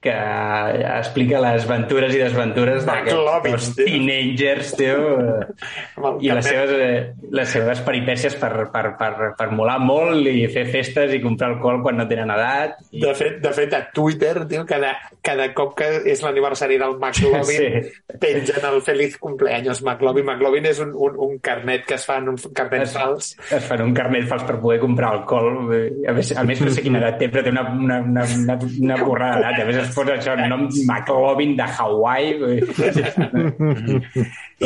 que explica les aventures i desventures d'aquests teenagers, tio, el i les seves, eh, les seves peripècies per, per, per, per molar molt i fer festes i comprar alcohol quan no tenen edat. I... De fet, de fet, a Twitter, tio, cada, cada cop que és l'aniversari del McLovin, Sí. pengen el feliç cumpleaños McLovin. McLovin és un, un, un carnet que es fan, un carnet es, fals. es fan un carnet fals per poder comprar alcohol. A més, a més no sé quina edat té, però té una, una, una, una, una borrada d'edat. A més es posa això, nom McLovin de Hawaii.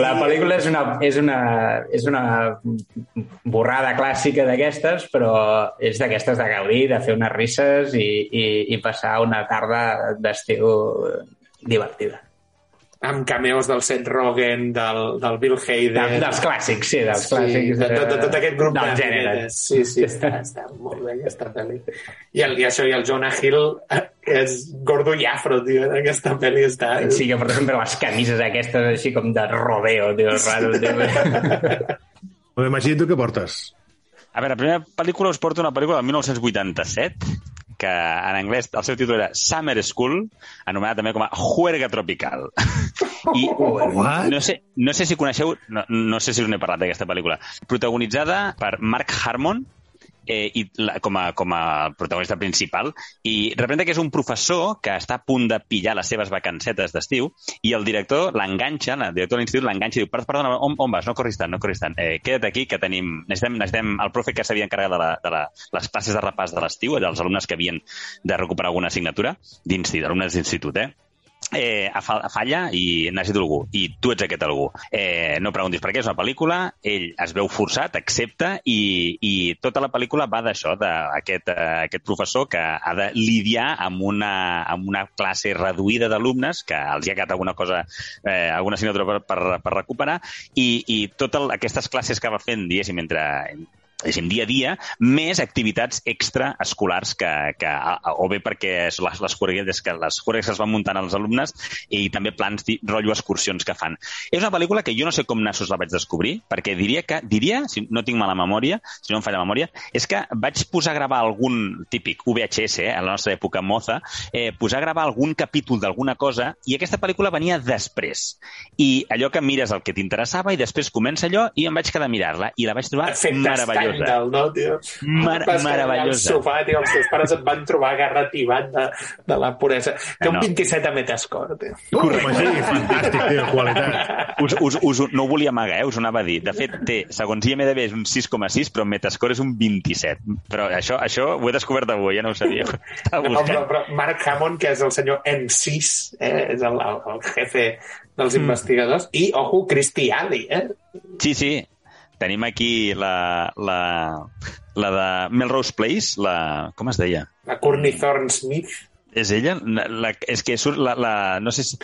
La pel·lícula és una, és una, és una borrada clàssica d'aquestes, però és d'aquestes de gaudir, de fer unes risses i, i, i passar una tarda d'estiu divertida. Amb cameos del Seth Rogen, del, del Bill Hader... De, dels clàssics, sí, dels Sí, clàssics. de, de, de, tot aquest grup del de gènere. Sí, sí, està, està molt bé aquesta pel·li. I, el, I això, i el Jonah Hill, és gordo i afro, tio, en aquesta pel·li està... Sí, que porta sempre les camises aquestes així com de rodeo, tio, raro. Tio. Bueno, imagina't tu què portes. A veure, la primera pel·lícula us porto una pel·lícula del 1987 que en anglès el seu títol era Summer School, anomenat també com a Juerga Tropical. I What? no sé, no sé si coneixeu, no, no sé si us n'he parlat d'aquesta pel·lícula, protagonitzada per Mark Harmon, eh, i la, com, a, com a protagonista principal i representa que és un professor que està a punt de pillar les seves vacancetes d'estiu i el director l'enganxa, el director de l'institut l'enganxa i diu, "Per- perdona, on, on vas? No corris tant, no corris tant. Eh, queda't aquí que tenim... Necessitem, necessitem el profe que s'havia encarregat de, la, de la, les classes de repàs de l'estiu, dels alumnes que havien de recuperar alguna assignatura d'institut, alumnes d'institut, eh? Eh, a fa- a falla i necessito algú. I tu ets aquest algú. Eh, no preguntis per què, és una pel·lícula, ell es veu forçat, accepta, i, i tota la pel·lícula va d'això, d'aquest eh, aquest professor que ha de lidiar amb una, amb una classe reduïda d'alumnes que els hi ha quedat alguna cosa, eh, alguna assignatura per, per, per recuperar, i, i totes aquestes classes que va fent, diguéssim, entre, diguéssim, dia a dia, més activitats extraescolars que, que o bé perquè les, les corregues que les que es van muntant als alumnes i també plans, de rotllo excursions que fan. És una pel·lícula que jo no sé com nassos la vaig descobrir, perquè diria que, diria, si no tinc mala memòria, si no em falla la memòria, és que vaig posar a gravar algun típic VHS, eh, a la nostra època moza, eh, posar a gravar algun capítol d'alguna cosa i aquesta pel·lícula venia després. I allò que mires el que t'interessava i després comença allò i em vaig quedar a mirar-la i la vaig trobar Efecte meravellosa. Escàndal, no, tio? Mar Vas quedar allà al meravellosa. sofà, tio, els teus pares et van trobar garrativat de, de la puresa. Té un No. 27 a Metascore, tio. Correcte. Sí, fantàstic, tio, qualitat. Us, us, us, no ho volia amagar, eh? us ho anava a dir. De fet, té, segons IMDB és un 6,6, però Metascore és un 27. Però això, això ho he descobert avui, ja no ho sabia. Estava No, però, però Mark Hammond, que és el senyor M6, eh? és el, el, el jefe dels investigadors, i, ojo, Christy Alley, eh? Sí, sí. Tenim aquí la, la, la de Melrose Place, la... Com es deia? La Courtney Thorne Smith. És ella? La, la, és que surt la, la... No sé si...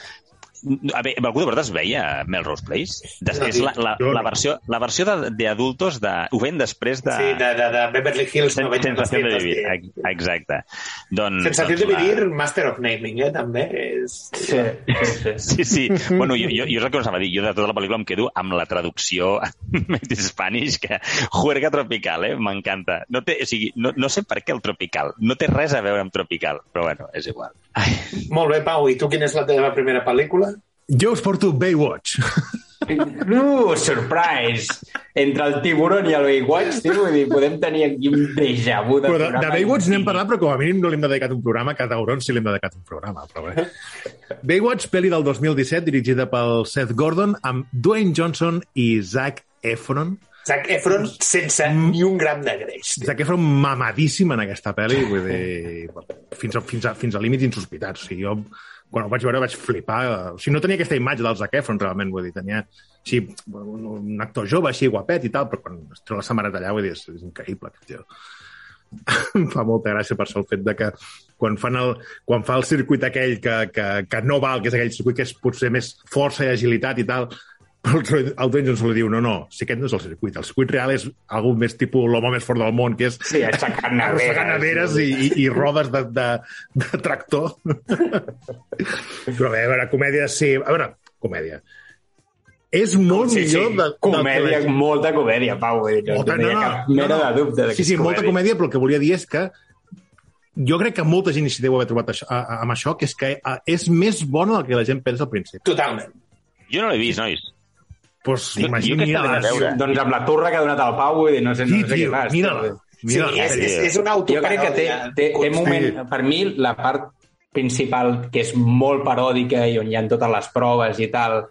A veure, algú de veritat es veia Melrose Place? Des, No, és la, la, no. la versió, la versió de- d'adultos de, ho ven després de... Sí, de, de, de Beverly Hills. Sen- 90210. Sensació de vivir, ex- exacte. Doncs, Sensació doncs de la- vivir, Master of Naming, eh, també. És... Sí, sí, sí. Sí, sí. Bueno, jo, jo, jo és el que us anava a dir. Jo de tota la pel·lícula em quedo amb la traducció en Spanish, que juerga tropical, eh? M'encanta. No, té, o sigui, no, no sé per què el tropical. No té res a veure amb tropical, però bueno, és igual. Ai, Molt bé, Pau, i tu quina és la teva primera pel·lícula? Jo us porto Baywatch. Uh, surprise! Entre el tiburon i el Baywatch, tio, vull dir, podem tenir aquí un déjà vu de Però de, de Baywatch n'hem parlat, però com a mínim no li hem dedicat un programa. A Tauron sí li hem dedicat un programa, però bé. Baywatch, pel·li del 2017, dirigida pel Seth Gordon, amb Dwayne Johnson i Zac Efron. Zac Efron sense ni un gram de greix. tio. Zac Efron mamadíssim en aquesta pel·li, vull dir, fins a, fins a, fins a límits insospitats. O sigui, jo, quan ho vaig veure, vaig flipar. O sigui, no tenia aquesta imatge del Zac Efron, realment, vull dir, tenia així, un, actor jove, així, guapet i tal, però quan es treu la samarreta allà, vull dir, és, és increïble, aquest tio. em fa molta gràcia per això el fet de que quan, fan el, quan fa el circuit aquell que, que, que no val, que és aquell circuit que és potser més força i agilitat i tal, el, el Dwayne Johnson li diu, no, no, si aquest no és el circuit, el circuit real és algú més tipus l'home més fort del món, que és Sí, aixecant neveres. i, i, i rodes de, de, de tractor. Però bé, a veure, comèdia, sí. A veure, comèdia. És molt Sí, sí, millor de, comèdia, la- molta comèdia, Pau. Dir, no, Molta- no, ha cap mena de dubte de que Sí, sí, molta comèdia, però el que volia dir és que jo crec que molta gent hi deu haver trobat això, a, a, amb això, que és que a, és més bona del que la gent pensa al principi. Totalment. jo no l'he vist, nois. Pues, Jo- jo imagina, aquesta l'he de veure. Doncs amb la turra que ha donat el Pau, vull dir, no sé, Sí, no sé què tio, fas. mira-la. tio. Mira, sí, és, és, és una Jo crec que té, autoparòdia. té, té moment, per mi, la part principal, que és molt paròdica i on hi ha totes les proves i tal,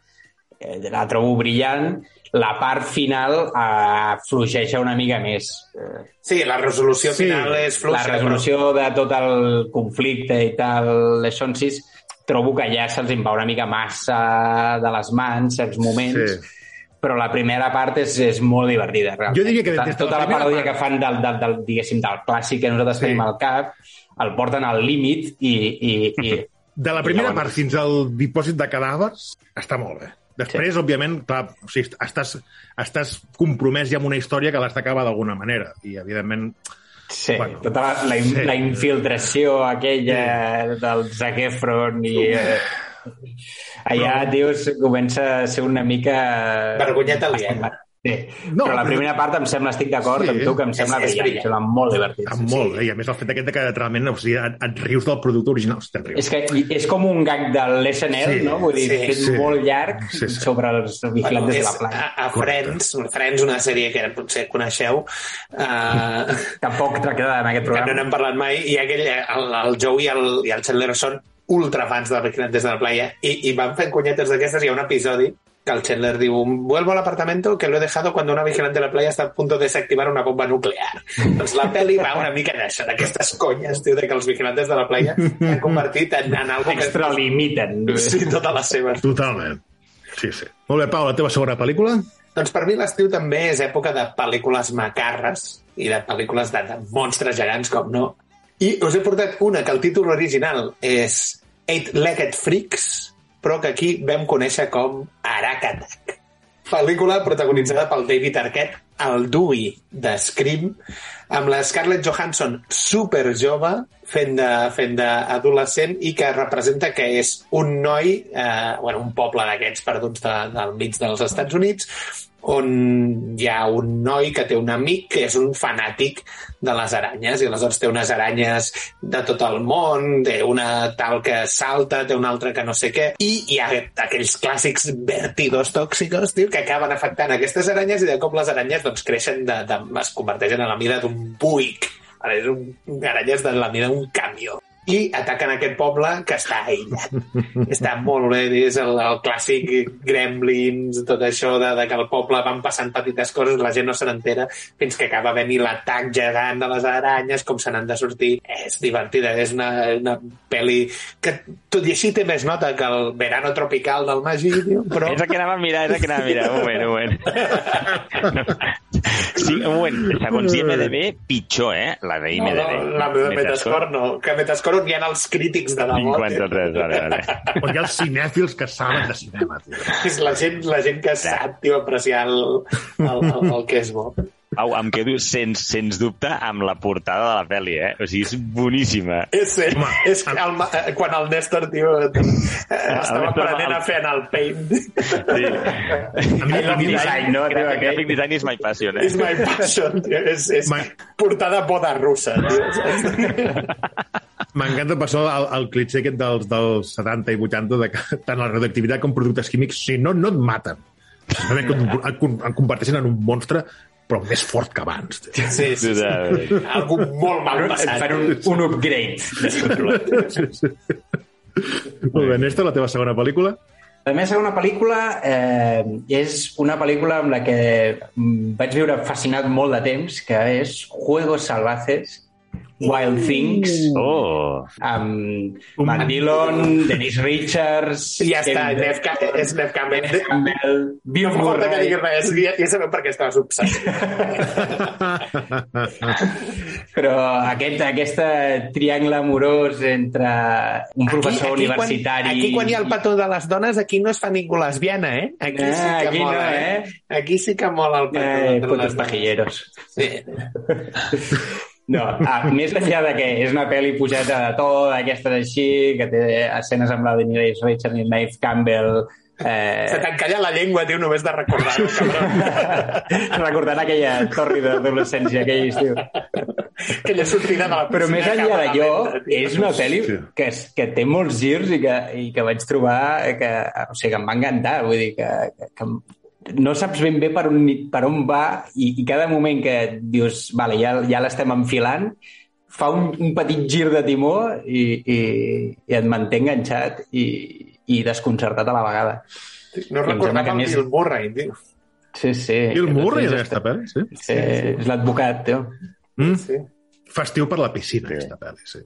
eh, la trobo brillant. La part final eh, fluixeja una mica més. Eh, Sí, la resolució Sí, final és fluixa. la resolució de tot el conflicte i tal, les són sis, trobo que ja se'ls va una mica massa de les mans, certs moments, Sí. Però la primera part és, és molt divertida. Realment. Jo diria que tota, la tota la, primera paròdia part- que fan del, del, del, diguéssim, del clàssic que nosaltres Sí. tenim al cap, el porten al límit i, i, i De la primera llavors- part fins al dipòsit de cadàvers està molt bé. Després, sí. òbviament, clar, o sigui, estàs, estàs compromès ja amb una història que l'has d'acabar d'alguna manera. I, evidentment, sí, Bueno, tota la, la, sí. la infiltració aquella del Zac Efron i... Eh, allà, dius, comença a ser una mica... Vergonyeta aliena. Sí. No, però la però- primera part em sembla, estic d'acord Sí. amb tu, que em sembla És- brillant, em sembla molt divertit. està molt bé. I a més, el fet aquest de que realment o sigui, et, et rius del producte original. Hosti, rius. És que és com un gag de l'SNL, Sí, no? Vull dir, sí, fet sí. molt llarg Sí, sí. sobre els vigilants de és la playa. a, a. Friends, Friends, una sèrie que potser coneixeu, uh, Tampoc tractada en aquest que no programa. n'hem parlat mai, i aquell, el, el Joey i el, i el Chandler són ultrafans de Vigilantes de la Playa i, i van fent conyetes d'aquestes. Hi ha un episodi que el Chandler diu vuelvo al apartamento que lo he dejado cuando una vigilante de la playa está a punto de desactivar una bomba nuclear. doncs la pel·li va una mica d'això, d'aquestes conyes, tio, de que els vigilantes de la playa s'han convertit en, en algo que... Extralimiten. Sí, totes les seves. Totalment. Sí, sí. Molt bé, Pau, la teva segona pel·lícula? Doncs per mi l'estiu també és època de pel·lícules macarres i de pel·lícules de, de monstres gegants, com no. I us he portat una que el títol original és Eight-Legged Freaks, però que aquí vam conèixer com Arak Attack. Pel·lícula protagonitzada pel David Arquette, el Dewey de Scream, amb la Scarlett Johansson super jove, fent de, fent d'adolescent i que representa que és un noi, eh, bueno, un poble d'aquests perduts de, del mig dels Estats Units, on hi ha un noi que té un amic que és un fanàtic de les aranyes i aleshores té unes aranyes de tot el món, té una tal que salta, té una altra que no sé què i hi ha aquells clàssics vèrtidos tòxicos, tio, que acaben afectant aquestes aranyes i de cop les aranyes doncs creixen de, de, es converteixen en la mida d'un buic Ara és un, aranyes de la mida d'un camió i ataquen aquest poble que està aïllat. està molt bé, és el, el clàssic gremlins, tot això de, de que el poble van passant petites coses, la gent no se n'entera fins que acaba venir l'atac gegant de les aranyes, com se n'han de sortir. És divertida, és una, una pel·li que tot i així té més nota que el verano tropical del Magí, però... És el que anava a mirar, és el que anava a mirar. Un moment, un moment. Sí, un moment. Segons IMDB, pitjor, eh? La d'IMDB. No, no, la de Metascore no. Que Metascore on hi ha els crítics de debò. 53, vale, vale. On hi ha els cinèfils que saben de cinema, tio. És la gent, la gent que sap, tio, apreciar el, el, el, el que és bo. Au, em quedo sens, sens dubte amb la portada de la pel·li, eh? O sigui, és boníssima. És, és, és el, eh, quan el Néstor, tio, eh, estava aprenent a fer en el paint. Sí. A mi, a mi, Design, no? Tio, aquell. graphic design is my passion, eh? És my passion, tio. És, és My- portada boda russa, tio. M'encanta per això el, el clitxer aquest dels, dels 70 i 80 de que tant la radioactivitat com productes químics, si no, no et maten. Simplement que et, et, et converteixen en un monstre però més fort que abans. tio. Sí, sí, sí. Algú molt mal Et passat. fan un, un upgrade. Molt bé, Néstor, la teva segona pel·lícula? La meva segona pel·lícula eh, és una pel·lícula amb la que mm, vaig viure fascinat molt de temps, que és Juegos Salvajes, Wild Things, Oh! amb Matt Dillon, Denise Richards... Ja està, Kevin Nef, Ca- és Nef Campbell. Campbell, Bill No que Murray... diguis res, ja, ja sabem per què estaves obsessit. Però aquest, aquest triangle amorós entre un professor universitari... Quan, aquí quan hi ha el petó de les dones, aquí no es fa ningú lesbiana, eh? Aquí sí Ah, que aquí no, mola, eh? Aquí sí que mola el petó Eh, de putos les dones. pajilleros. Sí. No, ah, més enllà de que és una pel·li pujada de to, d'aquestes així, que té escenes amb la Denise Richards i Nave Campbell... Se Eh, t'encalla la llengua, tio, només de recordar-ho, cabrón. recordant aquella tòrrida adolescència, aquell estiu. Aquella sortida de la Però més piscina enllà d'allò, és una pel·li que, és, que té molts girs i que, i que vaig trobar que, o sigui, que em va encantar. Vull dir que, que, que no saps ben bé per on, per on va i, i cada moment que dius, vale, ja, ja l'estem enfilant, fa un, un petit gir de timó i, i, i et manté enganxat i, i desconcertat a la vegada. No recordava que el més- Bill Murray, tio. Sí, sí. Bill Murray, és, aquesta pel·li, sí. sí, és l'advocat, tio. Mm? Sí. Festiu per la piscina, aquesta pel·li, sí.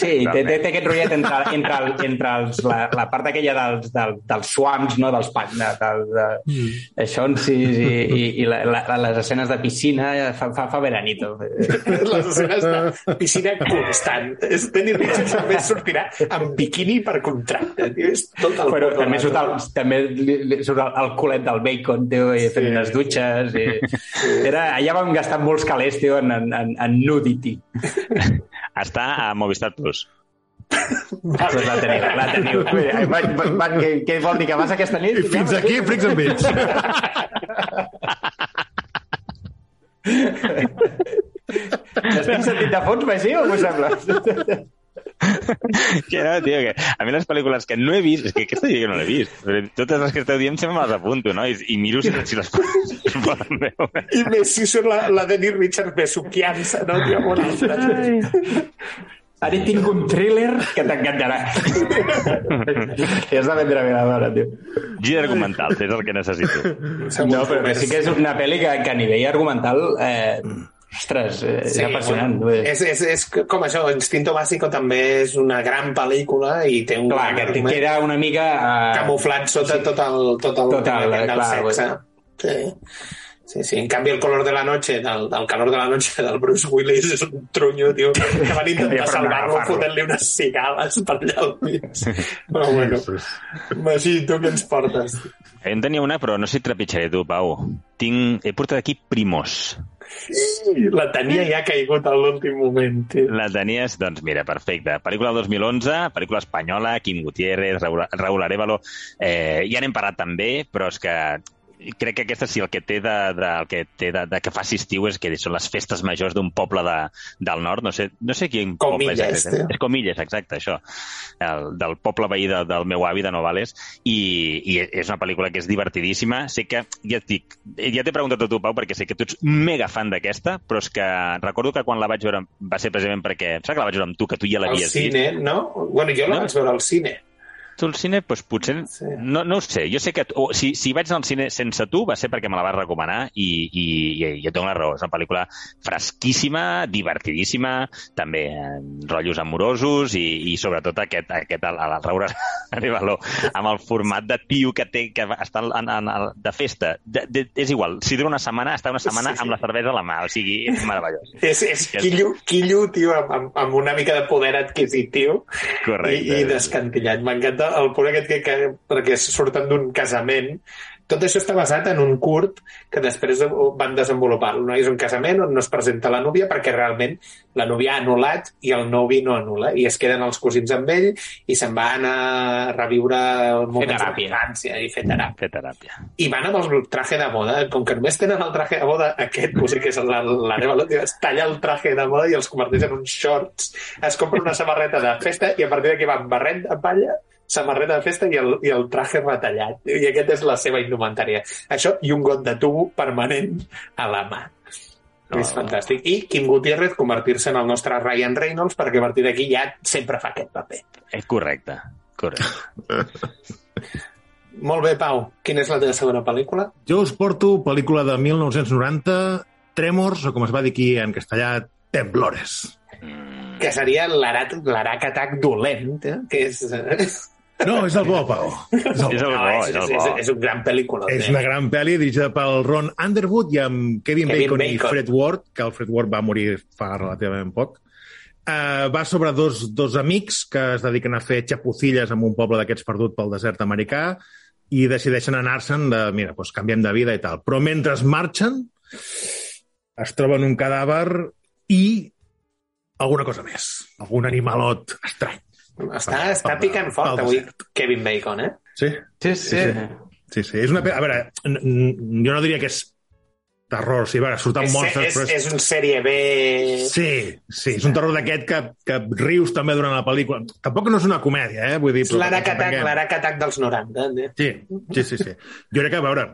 Sí, té, té, té aquest rotllet entre, entre, el, entre els, la, la part aquella dels, del, dels swamps, no? dels pa- de, del, de, mm. això sí, i, i, i la, la, les escenes de piscina fa, fa, fa veranito. Les escenes de piscina constant. És Dennis Richards també sortirà amb biquini per contracte, tio. És tot el Però també rato. surt, el, també surt el, el culet del bacon, tio, i fent Sí. unes dutxes. I... Era, allà vam gastar molts calés, tio, en, en, en, en nudity. Està a Movistar Plus. Pues la teniu, la teniu. Va, va, va, què, què vol dir, que vas aquesta nit? I fins aquí, Freaks and Bits. Estic sentint de fons, Magí, o m'ho sembla? Que no, tio, que a mi les pel·lícules que no he vist, és que aquesta jo no l'he vist. Però Totes les que esteu dient sempre me les apunto, no? I, i miro si, si les poden veure. I més si surt la, la Dennis Richards besuquiant-se, no, altra. Ara tinc un thriller que t'encantarà. Has de vendre bé la dona, tio. Gir argumental, és el que necessito. No, però sí que és una pel·li que, que a nivell argumental... Eh, ostres, eh, és Sí, apassionant. bueno, és, és, és com això, Instinto Básico també és una gran pel·lícula i té un Clar, que queda una mica... Eh, camuflat sota tot el, tot el Total, tema aquest del clar, sexe. Sí. Sí, sí. En canvi, el color de la noche, del, del calor de la noche del Bruce Willis és un trunyo, tio, que van intentar salvar-lo fotent-li unes cigales per allà al mig. Però bueno, Magí, tu què ens portes? En tenia una, però no sé si trepitjaré tu, Pau. Tinc... He portat aquí Primos. La tenia ja caigut a l'últim moment, tio. La tenies? Doncs mira, perfecte. Pel·lícula del 2011, pel·lícula espanyola, Quim Gutiérrez, Raúl, Raúl Arevalo... Eh, ja n'hem parlat també, però és que crec que aquesta sí, el que té de, de, el que té de, de que faci estiu és que són les festes majors d'un poble de, del nord, no sé, no sé quin Comilles, poble és. tio. És Comilles, exacte, això. El, del poble veí de, del meu avi de Novales i, i és una pel·lícula que és divertidíssima. Sé que, ja et dic, ja t'he preguntat a tu, Pau, perquè sé que tu ets mega fan d'aquesta, però és que recordo que quan la vaig veure va ser precisament perquè, em sembla que la vaig veure amb tu, que tu ja Al l'havies vist. cine, no? Bueno, jo la No. vaig veure al cine. Tu al cine, doncs potser... Sí. No, no ho sé. Jo sé que... O, si, si vaig anar al cine sense tu va ser perquè me la vas recomanar i, i, i, i et dono la raó. És una pel·lícula fresquíssima, divertidíssima, també eh, rotllos amorosos i, i sobretot aquest, aquest el, el Raúl Arevalo amb el format de tio que té que està en, en, en, de festa. De, de, és igual, si dura una setmana, està una setmana Sí, sí. amb la cervesa a la mà. O sigui, és meravellós. És, és quillo, quillo, tio, amb, amb, amb una mica de poder adquisitiu Correcte. i, i descantillat. M'encanta el punt aquest que, que, perquè surten d'un casament. Tot això està basat en un curt que després van desenvolupar. No és un casament on no es presenta la núvia perquè realment la núvia ha anul·lat i el novi no anul·la. I es queden els cosins amb ell i se'n van a reviure moments teràpia. d'infància i fer teràpia. Fer teràpia. I van amb el traje de boda. Com que només tenen el traje de boda, aquest, sigui que és la, la neva es talla el traje de boda i els converteix en uns shorts. Es compra una samarreta de festa i a partir d'aquí va amb barret de palla, samarreta de festa i el, i el traje retallat. I aquest és la seva indumentària. Això i un got de tubo permanent a la mà. No. És fantàstic. I Kim Gutiérrez convertir-se en el nostre Ryan Reynolds perquè a partir d'aquí ja sempre fa aquest paper. És correcte. Correcte. Molt bé, Pau. Quina és la teva segona pel·lícula? Jo us porto pel·lícula de 1990, Tremors, o com es va dir aquí en castellà, Temblores. Que seria l'Arat- l'Aracatac dolent, eh? que és... No, és el bo, Pau. És el És el bo. bo, és, és el és, és, és un gran pel·lícula. És una gran pel·li dirigida pel Ron Underwood i amb Kevin, Kevin Bacon, i Bacon. Fred Ward, que el Fred Ward va morir fa relativament poc. Uh, va sobre dos, dos amics que es dediquen a fer xapucilles en un poble d'aquests perdut pel desert americà i decideixen anar-se'n de, mira, doncs canviem de vida i tal. Però mentre marxen es troben un cadàver i alguna cosa més. Algun animalot estrany. Està, està picant fort avui. Kevin Bacon, eh? Sí? Sí, sí. Sí, sí. És una... pe- A veure, jo no diria que és terror, sí, a veure, surten És, monstres, és, però és... és un sèrie B... Sí, sí, és un terror d'aquest que, que rius també durant la pel·lícula. Tampoc no és una comèdia, eh? Vull dir, És l'Aracatac dels 90. Eh? Sí, sí, sí, sí. Jo crec que, a veure,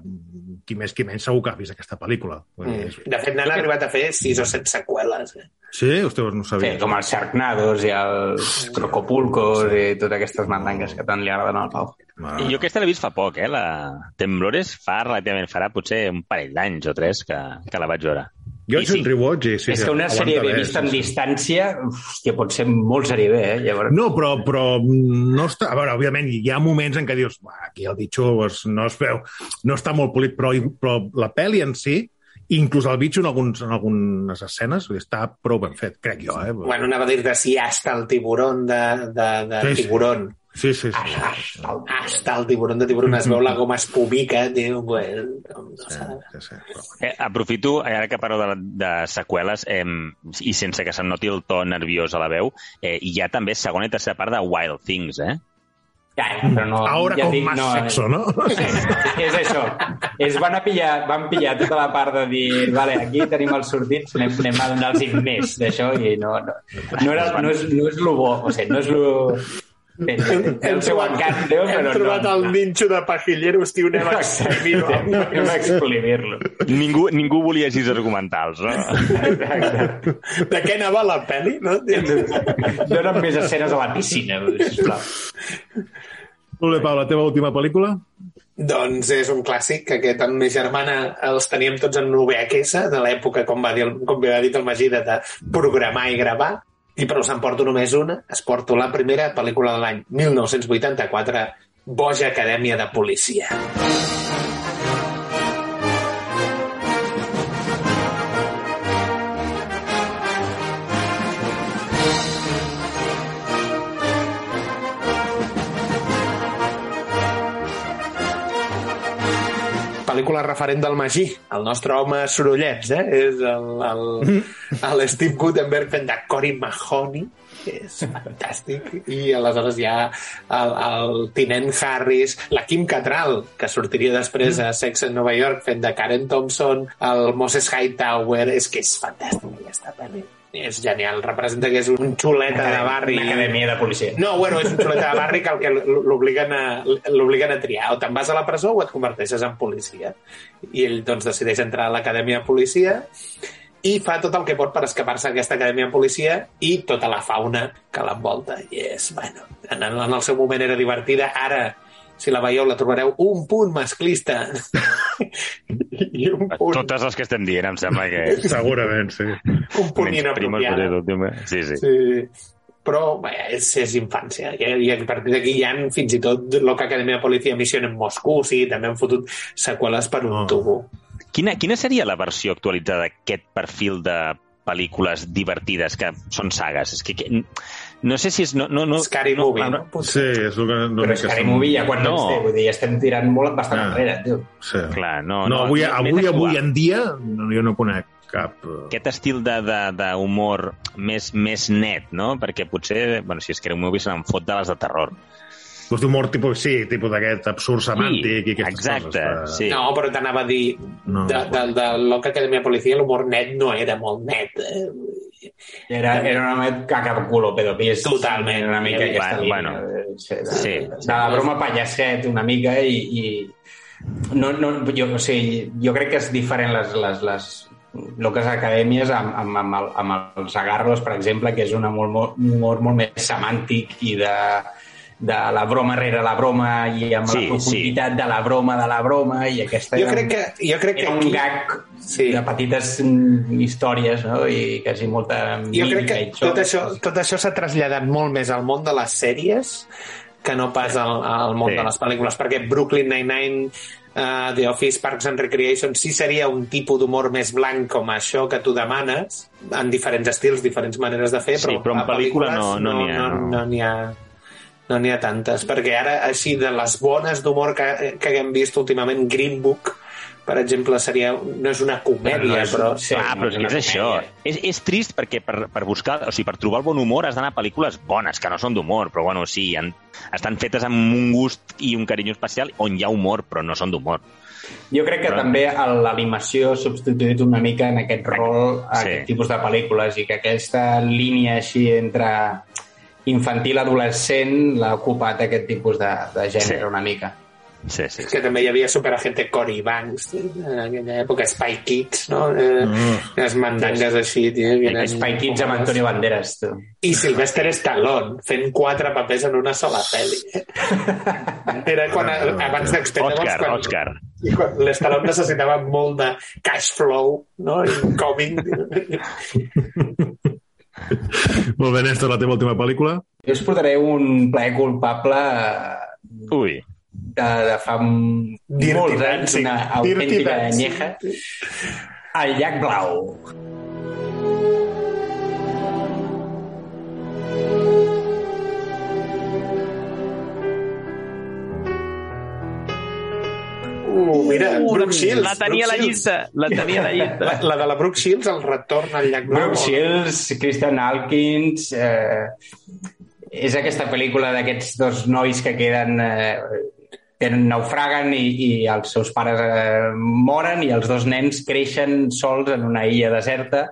qui més qui menys segur que ha vist aquesta pel·lícula. Dir, és- Mm. De fet, n'han arribat a fer 6 o 7 seqüeles. Eh? Sí? Ostres, no ho Sí, sabia. com els Sharknados i els Crocopulcos i totes aquestes mandangues que tant li agraden al Pau. Mare I jo aquesta l'he vist fa poc, eh? La Temblores fa relativament, farà potser un parell d'anys o tres que, que la vaig veure. Jo he fet un rewatch sí, és sí, que una sèrie B vista sí, en sí. distància, hòstia, pot ser molt sèrie B, eh? Llavors... No, però, però no està... A veure, òbviament, hi ha moments en què dius "Uah, aquí el bitxo pues, no es veu, no està molt polit, però, però la pel·li en si, inclús el bitxo en, alguns, en algunes escenes, dir, està prou ben fet, crec jo. Eh? Bueno, anava a dir-te si hasta el tiburón de, de, de Sí, sí. tiburón. Sí, sí, sí. Ah, Hasta el tiburón de tiburón es veu la goma espumica, tio. Bueno, no sí, sí, sí. Eh, aprofito, ara que parlo de, de seqüeles, eh, i sense que se'n noti el to nerviós a la veu, eh, hi ha també segona i tercera part de Wild Things, eh? Ja, però no, Ahora ja con dic, más no, sexo, ¿no? És això. Es van a pillar, van pillar tota la part de dir vale, aquí tenim els sortits, anem, anem a donar-los més d'això i no, no, no, era, no, és, no és lo bo, o sigui, no és lo... Té, té el seu encant, Déu, Hem però trobat no. el ninxo de pajilleros, tio, anem a exprimir-ho. Anem a exprimir-lo. Ningú, ningú volia així argumentals, no? Exacte. De què anava la pel·li? No? Dóna'm més escenes a la piscina, sisplau. Molt bé, Pau, la teva última pel·lícula? Doncs és un clàssic, que aquest amb mi germana els teníem tots en VHS, de l'època, com va dir, com ha dit el Magí, de programar i gravar, i però se'n porto només una, es porto la primera pel·lícula de l'any 1984, Boja Acadèmia de Policia. Pel·lícula referent del Magí, el nostre home sorollets, eh? És el, el, el Steve Gutenberg fent de Cory Mahoney, que és fantàstic, i aleshores hi ha el, el tinent Harris, la Kim Cattrall, que sortiria després a Sex en Nova York fent de Karen Thompson, el Moses Hightower, és que és fantàstic aquesta pel·li. És genial, representa que és un xuleta de barri. Una acadèmia de policia. No, bueno, és un xuleta de barri que el que l'obliguen a, a triar. O te'n vas a la presó o et converteixes en policia. I ell, doncs, decideix entrar a l'acadèmia de policia i fa tot el que pot per escapar-se d'aquesta acadèmia de policia i tota la fauna que l'envolta. I és, bueno, en, en el seu moment era divertida, ara si la veieu la trobareu un punt masclista i un punt, Totes les que estem dient, em sembla que... Segurament, sí. un punt home. Sí, sí. Sí. Però bé, és, és infància. I, I a partir d'aquí hi ha fins i tot Loca Academia de Policia Mission en Moscú, o sigui, també han fotut seqüeles per un Oh. tubo. Quina, quina seria la versió actualitzada d'aquest perfil de pel·lícules divertides que són sagues? És que, que no sé si és... No, no, no, Scary no, Movie, no, no? Sí, és el que... Però és que Movie ja quan No. no. té, vull dir, estem tirant molt bastant Ah. enrere, tio. Sí. Clar, no, No, no, avui, més avui, actual. avui en dia no, jo no conec cap... eh, aquest estil de- de- d'humor més, més net, no? Perquè potser, bueno, si és que era un movie se n'en fot de les de terror. Doncs d'humor tipus, sí, tipus d'aquest absurd semàntic i aquestes exacte, coses. sí. No, però t'anava a dir, No. de, de, de Loca Academia de Policia l'humor net no era molt net. Eh? Era, era una mica caca de culo, pedopis. Totalment. Era una mica Bueno, aquesta línia. bueno. de, de, Sí. de la broma pallasset una mica i, i no, no, jo, o sigui, jo crec que és diferent les, les, les loques acadèmies amb, amb, amb, el, amb els agarros, per exemple, que és una molt, molt, un humor molt més semàntic i de, de la broma rere la broma i amb Sí, la profunditat de la broma de la broma i aquesta Jo crec que, jo crec que era un aquí... gag Sí. de petites històries no? i quasi molta Jo crec que tot xoc. això, tot això s'ha traslladat molt més al món de les sèries que no pas al, al món Sí. de les pel·lícules, perquè Brooklyn Nine-Nine, uh, The Office, Parks and Recreation, sí seria un tipus d'humor més blanc com això que tu demanes, en diferents estils, diferents maneres de fer, Sí, però, però en a pel·lícula pel·lícules no- no n'hi ha, No, no. no n'hi ha, no n'hi ha tantes, perquè ara, així, de les bones d'humor que, que hem vist últimament, Green Book, per exemple, seria, no és una comèdia, però... sí, Clar, però és, no és una això. És, és trist perquè per, per buscar, o sigui, per trobar el bon humor has d'anar a pel·lícules bones, que no són d'humor, però bueno, sí, han, estan fetes amb un gust i un carinyo especial on hi ha humor, però no són d'humor. Jo crec que Però- també l'animació ha substituït una mica en aquest rol a Sí. aquest tipus de pel·lícules i que aquesta línia així entre infantil-adolescent l'ha ocupat aquest tipus de, de gènere Sí. una mica. Sí, sí, sí. que també hi havia superagente Cory Banks en aquella època, Spy Kids no? Eh, Mm. les mandangues així tio, que eren Spy Kids amb Antonio Banderas, tu. i Sylvester Stallone fent quatre papers en una sola pel·li era quan, abans d'Expendables Òscar, quan, Òscar. i quan l'Stallone necessitava molt de cash flow no? incoming Molt bé, Néstor, la teva última pel·lícula? Jo us portaré un plaer culpable eh, Ui, de, de fa Dirty molts anys, una autèntica anyeja. El llac blau. Uh, mira, Brooke Shields la tenia a la llista, la tenia a la llista. la, la de la Brooke Shields, el retorn al llac blau Brooke Shields, Christian Alkins... Eh, és aquesta pel·lícula d'aquests dos nois que queden... Eh, que naufraguen i, i els seus pares eh, moren i els dos nens creixen sols en una illa deserta.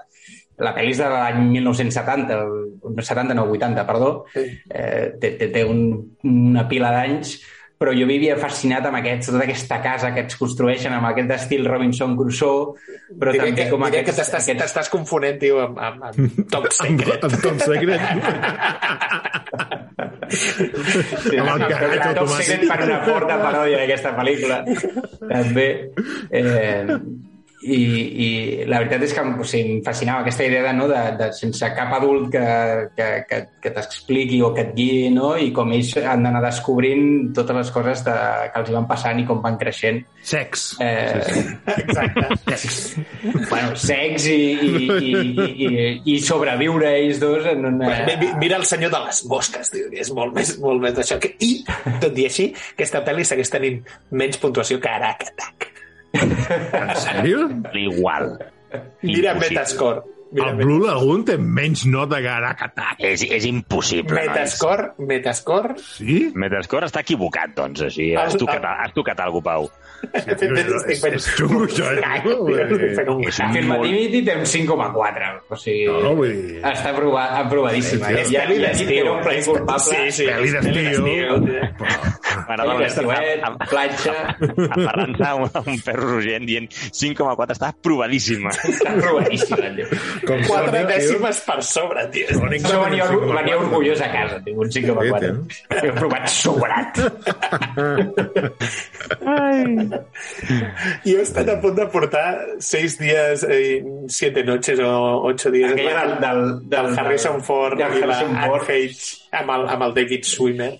La pel·li és de l'any 1970, el- 70, no, 80, perdó. Sí. Eh, té, té, té un, una pila d'anys, però jo vivia fascinat amb aquests, tota aquesta casa que es construeixen amb aquest estil Robinson Crusoe, però diré també que, com diré aquests... que t'estàs aquests... confonent, tio, amb, amb, amb Top Amb, Secret. amb Tom Secret? Sí, Amb el però Top automàtic. Secret fan una forta paròdia d'aquesta pel·lícula, també. Eh, i, I la veritat és que sigui, em fascinava aquesta idea de, no, de, de sense cap adult que, que, que, que t'expliqui o que et guiï, no? i com ells han d'anar descobrint totes les coses de, que els hi van passant i com van creixent. Sex. Eh, Exacte. bueno, sex i, i, i, i, i, i sobreviure ells dos en una... Mi- mi- Mira el senyor de les mosques, tio, que és molt més, molt més d'això. Que... I, tot i així, aquesta pel·li segueix tenint menys puntuació que Arac Attack. En sèrio? Igual. Mira Impossible. Metascore. Mira El Blue Lagoon té menys nota que Arakatak. És, és impossible. Metascore, Metascore, Sí? Metascore està equivocat, doncs, així. El- Has tocat, has tocat alguna cosa, Pau. És, eh? Un És hack. Afirmativity té un 5,4. O sigui, No, vull dir... està aprovat, aprovadíssima. Sí, Ja, sí, ja era un play culpable. Sí, sí. Pel·li d'estiu. M'agrada Ai, molt estiuet, a- a- platja... aferrant-se a un, perro rogent dient 5,4 està aprovadíssima. Està aprovadíssima, tio. Com Quatre sona, tio. dècimes per sobre, tio. Que Això venia, venia 5,4. orgullós a casa, tio, un 5,4. He provat sobrat. Jo he estat a punt de portar seis dies, eh, siete noches o ocho dies Aquella del, del, del Harrison Ford del i la Harrison Anne Ford. Amb el, amb el David Swimmer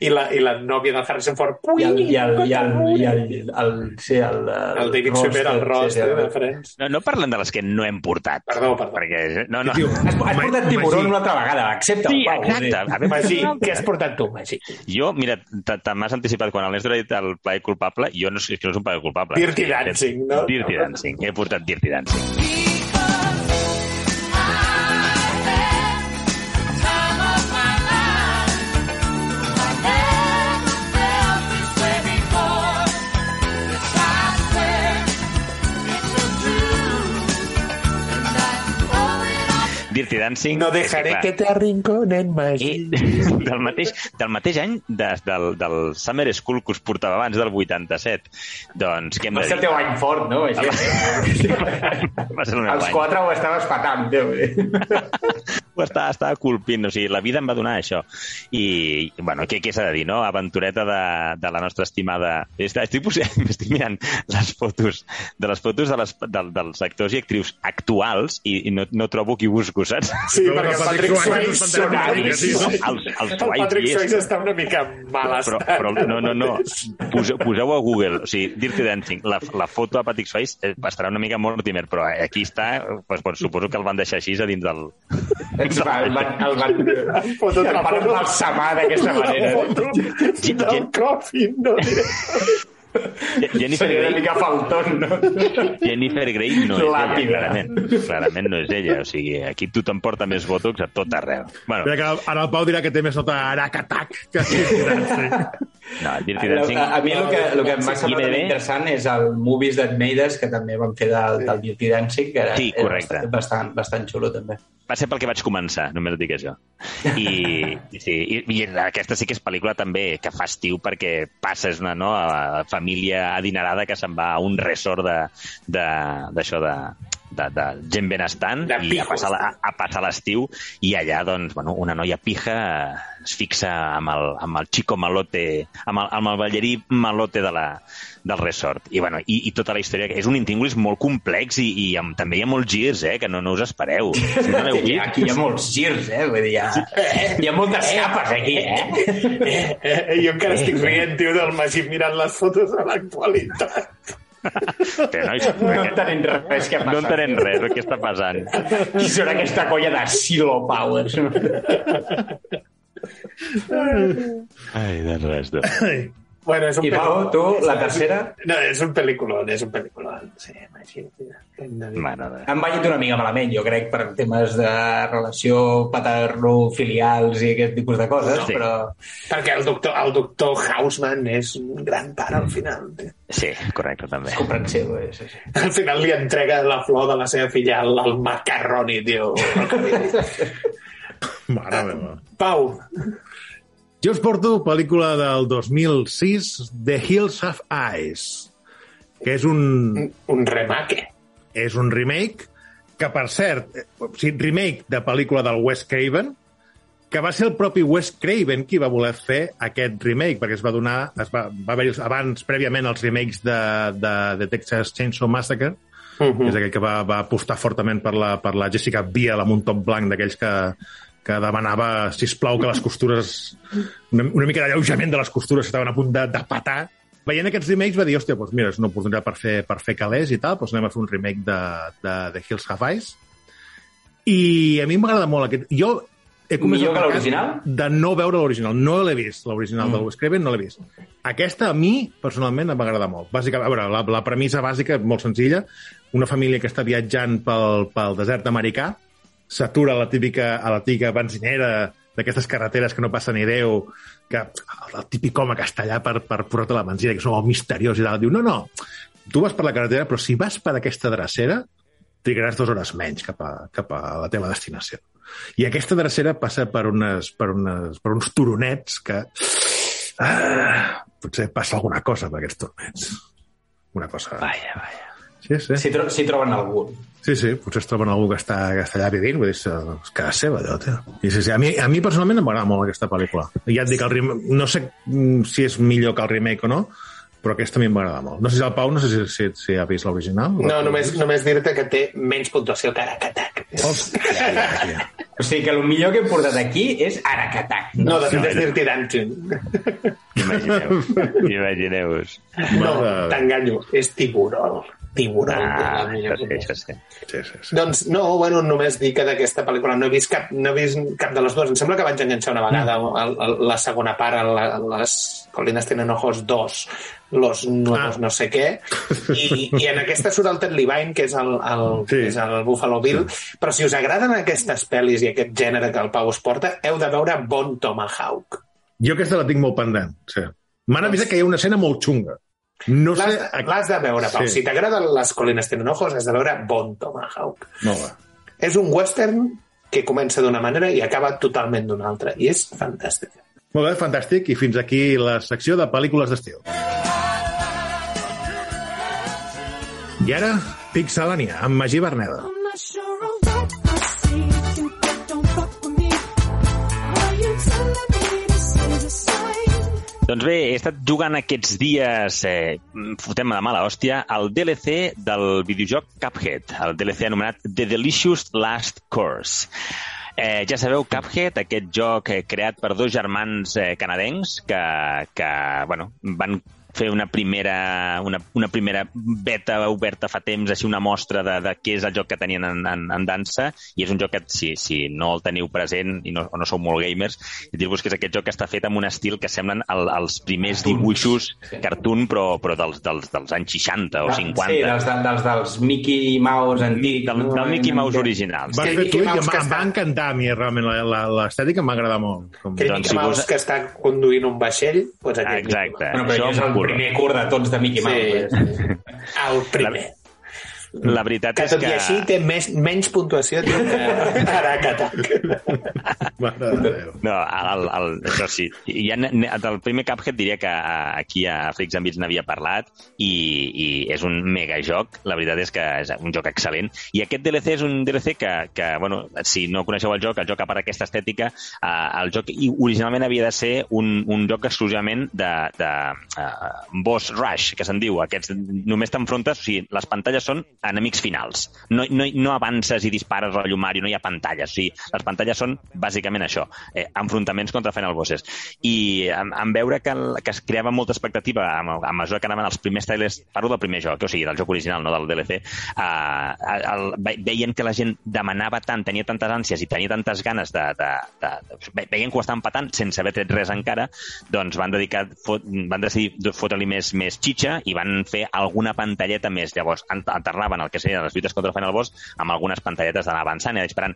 i la, i la nòvia del Harrison Ford I el, i el, i el, i el, el, sí, el, el David Swimmer, el Ross sí, sí, de Friends No, no parlen de les que no hem portat. Perdó, perdó. Perquè, no, no. Tio, Has, has portat tiburon una altra vegada, accepta Sí, Pau. exacte. A veure, Magí, què has portat tu, Magí? Jo, mira, te- m'has anticipat quan el Néstor ha dit el plaer culpable, jo no, és que no és un plaer culpable. Dirty Dancing, no? Dirty Dancing. He portat Dirty Dancing. Dirty Dancing... No que, dejaré clar, que te arrinconen, Magí. I del mateix, del mateix any de, del, del Summer School que us portava abans del 87, doncs què hem Va de ser el dir? teu any fort, no? Així. Va ser el meu Els any. quatre ho estaves patant, tio. Ho estava, estava colpint, o sigui, la vida em va donar això. I, bueno, què, què s'ha de dir, no? Aventureta de, de la nostra estimada... Estic, estic, posant- estic mirant les fotos de les fotos de les, de, dels actors i actrius actuals i, i no, no trobo qui busco, saps? Sí, No, perquè el el Patrick Swayze sonava. és Sí, els, els El Patrick Swayze està una mica mal però, estat. però no, no, no. Poseu, poseu a Google, o sigui, Dirty Dancing, la, la foto de Patrick Swayze eh, estarà una mica Mortimer, però aquí està, pues, pues, suposo que el van deixar així a dins del... El van, el van, el van, el Foto de la van foto. embalsamar d'aquesta manera. Foto del coffin, no. Jennifer Seria una Grey, mica faltón, no? Jennifer Grey no és ella, Làpida. clarament. Clarament no és ella, o sigui, aquí tothom porta més botox a tot arreu. Bueno, Mira que ara el Pau dirà que té més nota Arakatak que Dirty Dancing. no, Dirty A, Dancing... a, a mi el que, el que m'ha semblat IMDb. interessant és el Movies That Made Us, que també van fer del, del Dirty Dancing, que era, Sí, era correcte. bastant, bastant, bastant xulo, també. va ser pel que vaig començar, només et dic això. I, i, sí, i, i aquesta sí que és pel·lícula també que fa estiu perquè passes una no, a família adinerada que se'n va a un resort de- de- d'això de, de, de gent benestant De i a passar, a, a passar l'estiu. I allà doncs, bueno, una noia pija es fixa amb el, amb el xico malote, amb el, amb el ballarí malote de la, del resort. I, bueno, i, i tota la història, que és un intríngulis molt complex i, i amb, també hi ha molts girs, eh, que no, no us espereu. Si no Aquí, aquí hi ha molts girs, eh? Vull dir, hi ha, hi ha moltes capes, aquí, eh? Eh, eh, jo encara estic rient, tio, del Magí mirant les fotos de l'actualitat. Però, nois, No no, entenem res què no passa. entenem res, el que està passant. Qui serà aquesta colla de Silo Powers? Ai, de res, de... Bueno, és un I Pau, tu, la tercera? No, és un pel·lículon, és un pel·lículon. Sí? Mare de... Han ballat una mica malament, jo crec, per temes de relació paterno-filials i aquest tipus de coses, Sí. però... Perquè el doctor, el doctor Hausman és un gran pare al final. tio. Sí, correcte, també. comprensiu, eh? Sí, sí. Al final li entrega la flor de la seva filla al, al macarroni, tio. Mare meva. Pau, Jo us porto pel·lícula del 2006, The Hills Have Eyes, que és un, un remake. és un remake que, per cert, eh, o sigui, remake de pel·lícula del Wes Craven, que va ser el propi Wes Craven qui va voler fer aquest remake, perquè es va donar, es va, va haver abans, prèviament, els remakes de, de, de Texas Chainsaw Massacre, Uh mm. és aquell que va, va apostar fortament per la, per la Jessica Biel amb un top blanc d'aquells que, que demanava, si plau que les costures... Una, una mica d'alleujament de les costures que estaven a punt de, de patar. Veient aquests remakes va dir, hòstia, doncs mira, és una oportunitat per fer, per fer calés i tal, doncs anem a fer un remake de, de, de Hills Have Eyes. I a mi m'agrada molt aquest... Jo he Millor que l'original? De no veure l'original. No l'he vist, l'original mm. de Wes Craven, no l'he vist. Aquesta, a mi, personalment, em va agradar molt. Bàsicament, a veure, la, la premissa bàsica és molt senzilla. Una família que està viatjant pel, pel desert americà s'atura la típica, a la típica benzinera d'aquestes carreteres que no passa ni Déu, que el, el típic home que està allà per, per portar la benzina, que és molt misteriós i tal, diu, no, no, tu vas per la carretera, però si vas per aquesta drecera, trigaràs dues hores menys cap a, cap a la teva destinació. I aquesta drecera passa per, unes, per, unes, per uns turonets que... Ah, potser passa alguna cosa per aquests turonets. Una cosa... Vaja, vaja. Sí, sí. Si, tro si troben algú. Sí, sí, potser es troben algú que està, que està allà vivint, vull dir, és, casa seva, allò, tio. I sí, sí, a mi, a mi personalment m'agrada molt aquesta pel·lícula. Ja et dic, el remake, no sé mm, si és millor que el remake o no, però aquesta a mi m'agrada molt. No sé si el Pau, no sé si, si, si ha vist l'original. No, només, només dir-te que té menys puntuació que Aracatac. Hòstia, O sigui que el millor que hem portat aquí és Aracatac. No, de fet és dir-te Dungeon. Imagineu, imagineu-vos. No, Mare de- t'enganyo, és tiburón. Tiburón. Ah, millor això sí, això sí. sí, sí, sí. Doncs no, bueno, només dir que d'aquesta pel·lícula no he vist cap, no he vist cap de les dues. Em sembla que vaig enganxar una vegada el, el, la segona part, a la, les Colinas tienen ojos 2, los nuevos Ah. no sé què, i, i en aquesta surt el Ted Levine, que és el, el, Sí. sí. és el Buffalo Bill, però si us agraden aquestes pel·lis i aquest gènere que el Pau us porta, heu de veure Bon Tomahawk. Jo aquesta la tinc molt pendent, sí. M'han avisat que hi ha una escena molt xunga. No sé... L'has de veure, Pau. Sí. Si t'agraden les Colinas tienen ojos, has de veure Bon Tomahawk. Bé. És un western que comença d'una manera i acaba totalment d'una altra. I és fantàstic. Molt bé, fantàstic. I fins aquí la secció de pel·lícules d'estil. I ara, Pixelania, amb Magí Berneda. Doncs bé, he estat jugant aquests dies, eh, fotem de mala hòstia, al DLC del videojoc Cuphead, el DLC anomenat The Delicious Last Course. Eh, ja sabeu, Cuphead, aquest joc eh, creat per dos germans eh, canadencs que, que bueno, van fer una primera, una, una primera beta oberta fa temps, així una mostra de, de què és el joc que tenien en, en, en dansa, i és un joc que, si, si no el teniu present i no, o no sou molt gamers, dir-vos que és aquest joc que està fet amb un estil que semblen el, els primers dibuixos cartoon, però, però dels, dels, dels anys 60 o 50. Sí, dels, dels, dels, dels Mickey Mouse antics. del, del Mickey Mouse original. Vas Sí, fer tu i em, que em va encantar a mi, realment, l'estètica em va agradar molt. Com... Aquell Doncs Mickey si Mouse vos- que està conduint un vaixell, doncs aquell Exacte. Bueno, però Això és el. Primer curt de tots de Mickey Mouse. Sí. El primer. La veritat Que és tot que... i així té més, menys puntuació que. Mare de Déu. No, el, el, això sí. I ja, del primer Cuphead diria que aquí a Freaks and Beats n'havia parlat i, i és un mega joc. La veritat és que és un joc excel·lent. I aquest DLC és un DLC que, que bueno, si no coneixeu el joc, el joc a part d'aquesta estètica, eh, el joc i originalment havia de ser un, un joc exclusivament de, de uh, boss rush, que se'n diu. Aquests només t'enfrontes, o sigui, les pantalles són enemics finals. No, no, no avances i dispares a llumari, no hi ha pantalles. O sigui, les pantalles són bàsicament això, eh, enfrontaments contra final bosses. I en, en veure que, el, que es creava molta expectativa a, a mesura que anaven els primers trailers, parlo del primer joc, o sigui, del joc original, no del DLC, eh, el, ve- veien que la gent demanava tant, tenia tantes ànsies i tenia tantes ganes de... de, de, de ve- veien que ho estaven patant sense haver tret res encara, doncs van dedicar, fot, van decidir fotre-li més, més xitxa i van fer alguna pantalleta més. Llavors, en- alternaven el que serien les lluites contra el Final Boss amb algunes pantalletes d'anar avançant i disparant.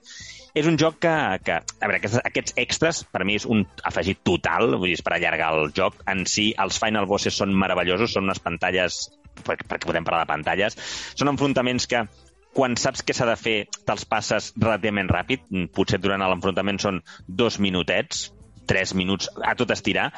És un joc que, que a veure, aquests, aquests extras per mi és un afegit total, vull dir, per allargar el joc. En si, els Final Bosses són meravellosos, són unes pantalles, per- perquè podem parlar de pantalles, són enfrontaments que quan saps què s'ha de fer, te'ls passes relativament ràpid. Potser durant l'enfrontament són dos minutets, tres minuts a tot estirar,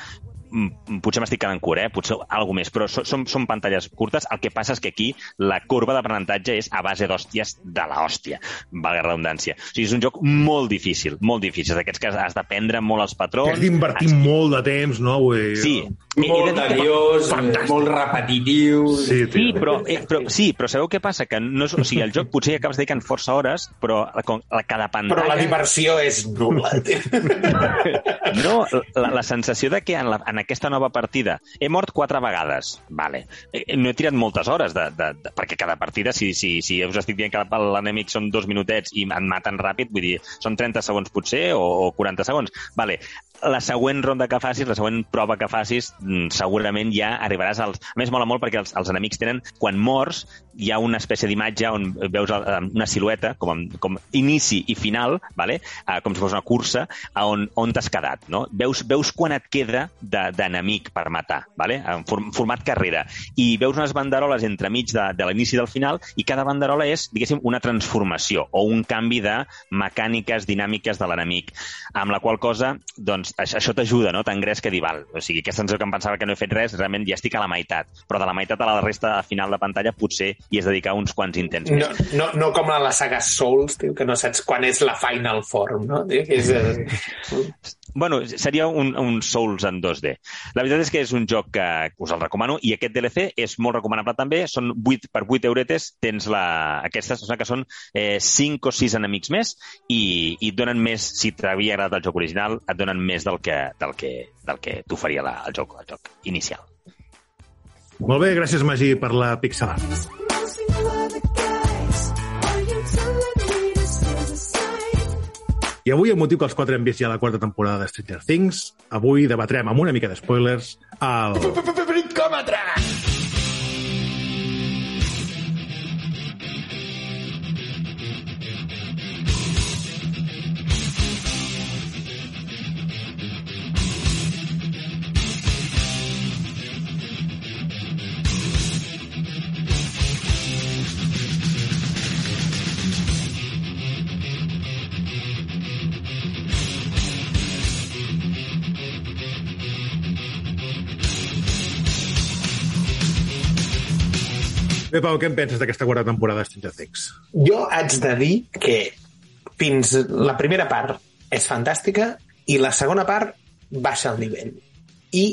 potser m'estic quedant curt, eh? potser alguna més, però són, són pantalles curtes. El que passa és que aquí la corba d'aprenentatge és a base d'hòsties de l'hòstia, valga la redundància. O sigui, és un joc molt difícil, molt difícil, d'aquests que has d'aprendre molt els Que patrons. has d'invertir molt de temps, no? Vull. Sí. Molt de tediós, molt repetitiu. Sí, tio. Sí, però, eh, però, sí, però sabeu què passa? Que no és, o sigui, el joc potser acabes dedicant força hores, però la, com- la, cada pantalla... Però la diversió és nul·la. No, la, la sensació de que en, la, en aquesta nova partida he mort quatre vegades, vale. Eh, No he tirat moltes hores, de, de, de, perquè cada partida, si, si, si us estic dient que l'enemic són dos minutets i em maten ràpid, vull dir, són 30 segons potser o, o 40 segons, vale. La següent ronda que facis, la següent prova que facis, mm, segurament ja arribaràs als... A més, mola molt perquè els, els enemics tenen... Quan mors, hi ha una espècie d'imatge on veus eh, una silueta, com, com inici i final, vale? eh, com si fos una cursa, on, on t'has quedat. No? Veus, veus quan et queda de- d'enemic per matar, vale? en form, format carrera. I veus unes banderoles entremig de, de l'inici i del final, i cada banderola és, diguéssim, una transformació o un canvi de mecàniques dinàmiques de l'enemic, amb la qual cosa doncs, això, t'ajuda, no? T'engres que dir, val, o sigui, aquesta sensació que em pensava que no he fet res, realment ja estic a la meitat, però de la meitat a la resta final de pantalla potser hi has de dedicar uns quants intents més. No, no, no com a la saga Souls, tio, que no saps quan és la final form, no? Tio, que és, eh, Bueno, seria un, un Souls en 2D. La veritat és que és un joc que us el recomano i aquest DLC és molt recomanable també. Són 8, per 8 euretes tens la, aquestes, o sigui que són eh, 5 o 6 enemics més i, i et donen més, si t'havia agradat el joc original, et donen més del que, del que, del que t'oferia el joc, el joc inicial. Molt bé, gràcies, Magí, per la pixelada. I avui, el motiu que els quatre hem vist ja la quarta temporada de Stranger Things, avui debatrem amb una mica de spoilers el... Bé, Pau, què en penses d'aquesta quarta temporada de Stranger Things? jo haig de dir que fins la primera part és fantàstica i la segona part baixa el nivell. I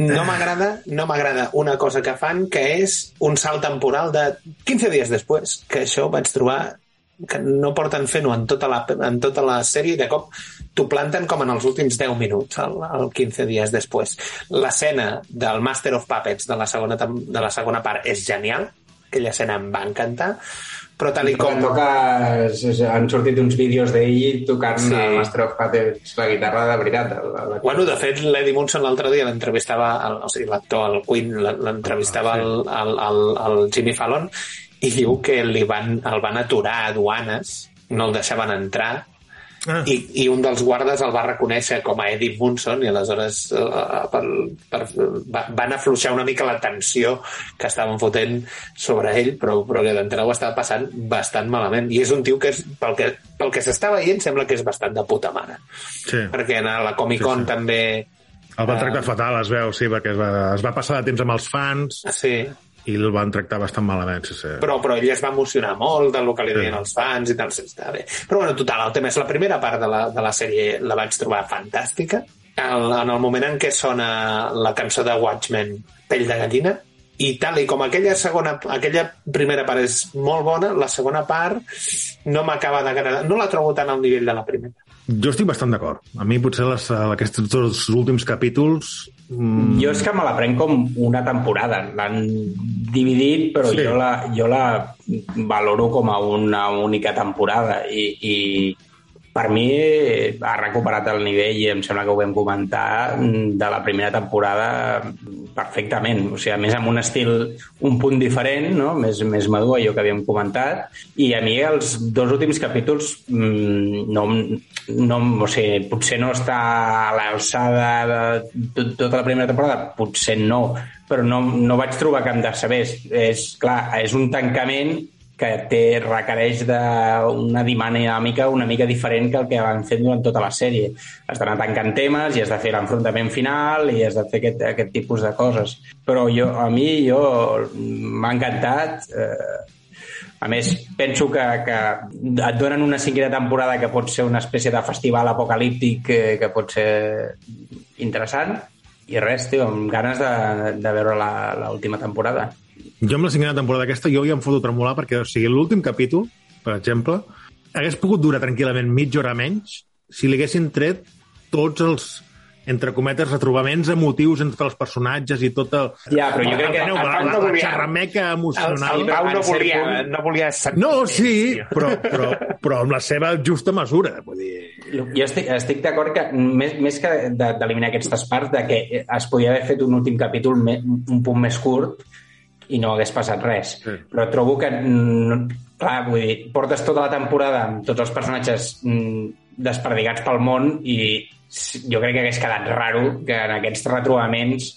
no m'agrada no m'agrada una cosa que fan que és un salt temporal de 15 dies després, que això vaig trobar que no porten fent-ho en, tota la, en tota la sèrie i de cop t'ho planten com en els últims 10 minuts, el, el 15 dies després. L'escena del Master of Puppets de la segona, de la segona part és genial, aquella escena em va encantar, però tal i com... Toca, han sortit uns vídeos d'ell tocant Sí. el Master of Puppets, la guitarra de veritat. La, la... Bueno, de fet, l'Eddie Munson l'altre dia l'entrevistava, o sigui, l'actor, el Queen, l'entrevistava Ah, sí. el, el, el, el Jimmy Fallon i diu que li van, el van aturar a aduanes, no el deixaven entrar, Ah, i, i un dels guardes el va reconèixer com a Eddie Munson i aleshores eh, per, per, va, van afluixar una mica la tensió que estaven fotent sobre ell però, però que d'entrada ho estava passant bastant malament. I és un tio que és, pel que, pel que s'està veient sembla que és bastant de puta mare. Sí. perquè a la Comic Con Sí, sí. també El van tractar fatal, es veu, sí, perquè es va, es va passar de temps amb els fans. Sí, i el van tractar bastant malament, sí, sí. però, però ell es va emocionar molt del que li Sí. deien els fans i tal, sí, està bé. Però bueno, total, el tema és la primera part de la, de la sèrie la vaig trobar fantàstica. El, en el moment en què sona la cançó de Watchmen, Pell de gallina, i tal i com aquella segona, aquella primera part és molt bona, la segona part no m'acaba d'agradar, no la trobo tan al nivell de la primera. Jo estic bastant d'acord. A mi potser les, aquests dos últims capítols... Mm, Jo és que me la prenc com una temporada. L'han dividit, però Sí. jo, la, jo la valoro com a una única temporada i, i per mi ha recuperat el nivell i em sembla que ho vam comentar de la primera temporada perfectament, o sigui, a més amb un estil un punt diferent, no? més, més madur, allò que havíem comentat, i a mi els dos últims capítols mm, no, no, o sigui, potser no està a l'alçada de tot, tota la primera temporada, potser no, però no, no vaig trobar que em de saber. És, és, clar, és un tancament que té, requereix d'una dinàmica una mica diferent que el que van fent durant tota la sèrie. Has d'anar tancant temes i has de fer l'enfrontament final i has de fer aquest, aquest tipus de coses. Però jo, a mi jo m'ha encantat. Eh, a més, penso que, que et donen una cinquena temporada que pot ser una espècie de festival apocalíptic que, que pot ser interessant i res, tio, amb ganes de, de veure l'última temporada. Jo amb la cinquena temporada aquesta jo ja em foto tremolar perquè, o sigui, l'últim capítol, per exemple, hagués pogut durar tranquil·lament mitja hora menys si li haguessin tret tots els entre cometes, retrobaments emotius entre els personatges i tot el... Ja, però jo crec que- el la, la, no la volia- xerrameca El, emocional... el Pau no volia, no volia sentir No, sí, però, però, però amb la seva justa mesura. Vull dir... Jo estic, estic d'acord que més, més que de- d'eliminar aquestes parts, de que es podia haver fet un últim capítol me, un punt més curt i no hagués passat res. Sí. Però trobo que, clar, vull dir, portes tota la temporada amb tots els personatges desperdigats pel món i jo crec que hagués quedat raro que en aquests retrobaments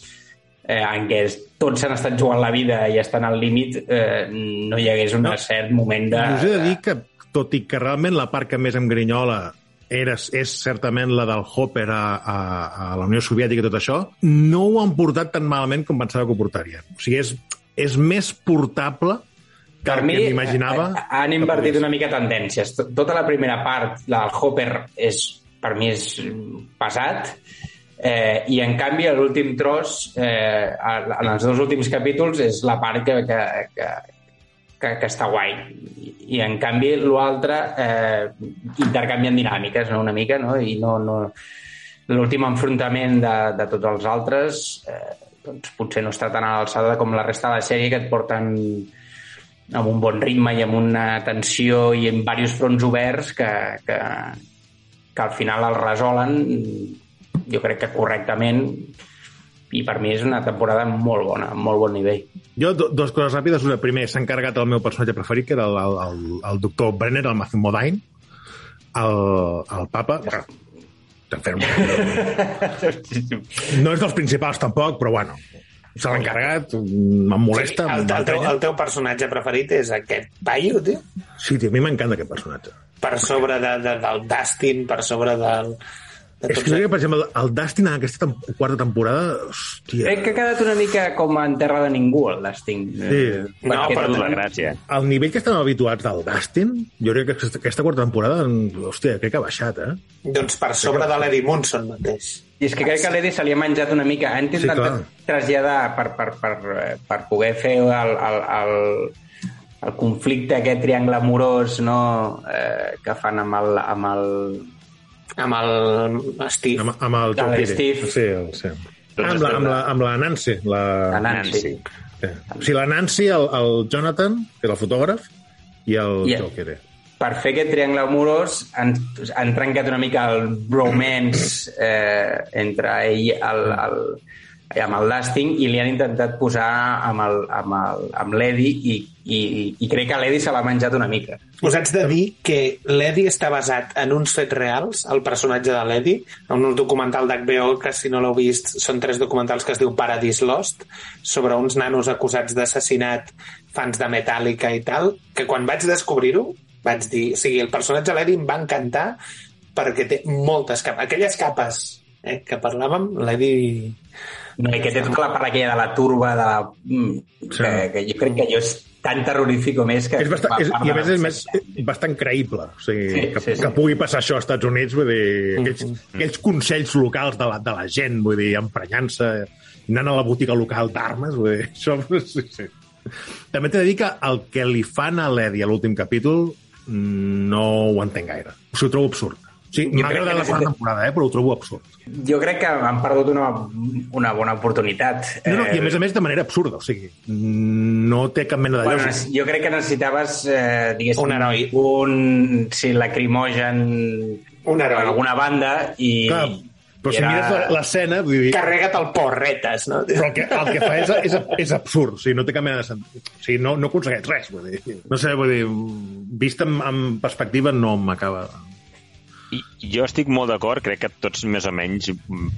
eh, en què tots s'han estat jugant la vida i estan al límit, eh, no hi hagués un No. cert moment de... Us he de dir que, tot i que realment la part que més em grinyola era, és certament la del Hopper a, a, a la Unió Soviètica i tot això, no ho han portat tan malament com pensava que ho portarien. O sigui, és, és més portable Per mi, m'imaginava. eh, han invertit una mica tendències. Tota la primera part, la del Hopper, és, per mi és pesat, eh, i en canvi l'últim tros, eh, en els dos últims capítols, és la part que, que, que, que, que està guai. I, i en canvi l'altre eh, intercanvien dinàmiques no? una mica, no? i no, no... l'últim enfrontament de, de tots els altres eh, doncs potser no està tan a l'alçada com la resta de la sèrie que et porten amb un bon ritme i amb una tensió i amb diversos fronts oberts que, que, que al final el resolen jo crec que correctament i per mi és una temporada molt bona, amb molt bon nivell. Jo, do, dues coses ràpides. Una, primer, s'ha encarregat el meu personatge preferit, que era el, el, el, el doctor Brenner, el Matthew Modine, el, el papa... Bueno, t'enfermo. No és dels principals, tampoc, però bueno, se l'ha encarregat, em molesta. el, el, teu, el teu personatge preferit és aquest paio, tio? Sí, tio, a mi m'encanta aquest personatge. Per sobre de, de, del Dustin, per sobre del... De És que crec que, per exemple, el Dustin en aquesta tem quarta temporada, hòstia, Crec que ha quedat una mica com en terra de ningú, el Dustin. Sí. No, Perquè però la gràcia. el nivell que estem habituats del Dustin, jo crec que aquesta, aquesta quarta temporada, hòstia, crec que ha baixat, eh? Doncs per sobre de l'Eddie Munson mateix. I és que crec que l'Eddie se li ha menjat una mica. Ha intentat Sí, clar. traslladar per, per, per, per poder fer el, el, el, el conflicte, aquest triangle amorós no? eh, que fan amb el, amb el, Amb el Steve. Amb, amb el el Pire. Steve. Sí, el, sí. Doncs amb, la, amb, la, amb la Nancy. La... la Nancy. Nancy. Sí. O sigui, la Nancy, el, el Jonathan, que era el fotògraf, i el Joe Pire. Per fer aquest triangle amorós han, han trencat una mica el bromance eh, entre ell el, el, amb el Dustin i li han intentat posar amb el- amb el- amb l'Eddie i, i, i crec que l'Eddie se l'ha menjat una mica. Us haig de dir que l'Eddie està basat en uns fets reals, el personatge de l'Eddie, en un documental d'HBO, que si no l'heu vist són tres documentals que es diu Paradise Lost, sobre uns nanos acusats d'assassinat, fans de Metallica i tal, que quan vaig descobrir-ho vaig dir, o sigui, el personatge de l'Eddie em va encantar perquè té moltes capes. Aquelles capes eh, que parlàvem, l'Eddie... No, i que té tota la part aquella de la turba, de la... mm, que, que jo crec que allò és tan terrorífic com és que... És bastant, és, I a més és més, bastant creïble. O sigui, Sí, que, sí, sí. que pugui passar això als Estats Units, vull dir, aquells, aquells consells locals de la, de la gent, vull dir, emprenyant-se, anant a la botiga local d'armes, vull dir, això... Sí, sí. També t'he de dir que el que li fan a l'Eddie a l'últim capítol mm, no ho entenc gaire. O sigui, ho trobo absurd. Sí, Jo m'ha crec agradat que la segona temporada, eh, però ho trobo absurd. Jo crec que han perdut una, una bona oportunitat. No, no, I Eh, a més a més de manera absurda, o sigui, no té cap mena de Bueno, jo crec que necessitaves, eh, diguéssim... Un heroi. Un, sí, lacrimogen... Un heroi. Alguna banda i... Clar, però si era- mires la- l'escena, vull dir, Carrega't el porretes, no? però el que, el que fa és, és, és absurd, o sigui, no té cap mena de sentit. O sigui, no, no aconsegueix res, vull dir. No sé, vull dir, vist en, en perspectiva no m'acaba... I jo estic molt d'acord, crec que tots més o menys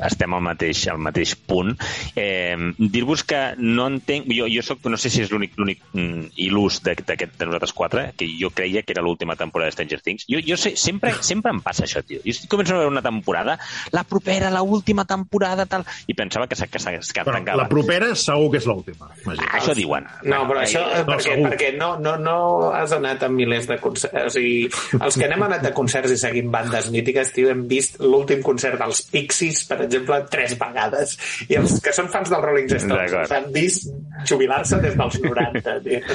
estem al mateix, al mateix punt. Eh, Dir-vos que no entenc... Jo, jo soc, no sé si és l'únic l'únic mm, il·lus de, d'aquest, de nosaltres quatre, que jo creia que era l'última temporada de Stranger Things. Jo, jo sé, sempre, sempre em passa això, tio. Jo estic començant a veure una temporada, la propera, la última temporada, tal, i pensava que, s'ha- que, que Però tancava. la propera segur que és l'última. Ah, això diuen. No, però això no, perquè, segur. perquè no, no, no has anat a milers de concerts. O sigui, els que anem anat a concerts i seguim bandes mítiques, tio, hem vist l'últim concert dels Pixies, per exemple, tres vegades. I els que són fans dels Rolling Stones D'acord. s'han vist jubilar-se des dels 90, tio.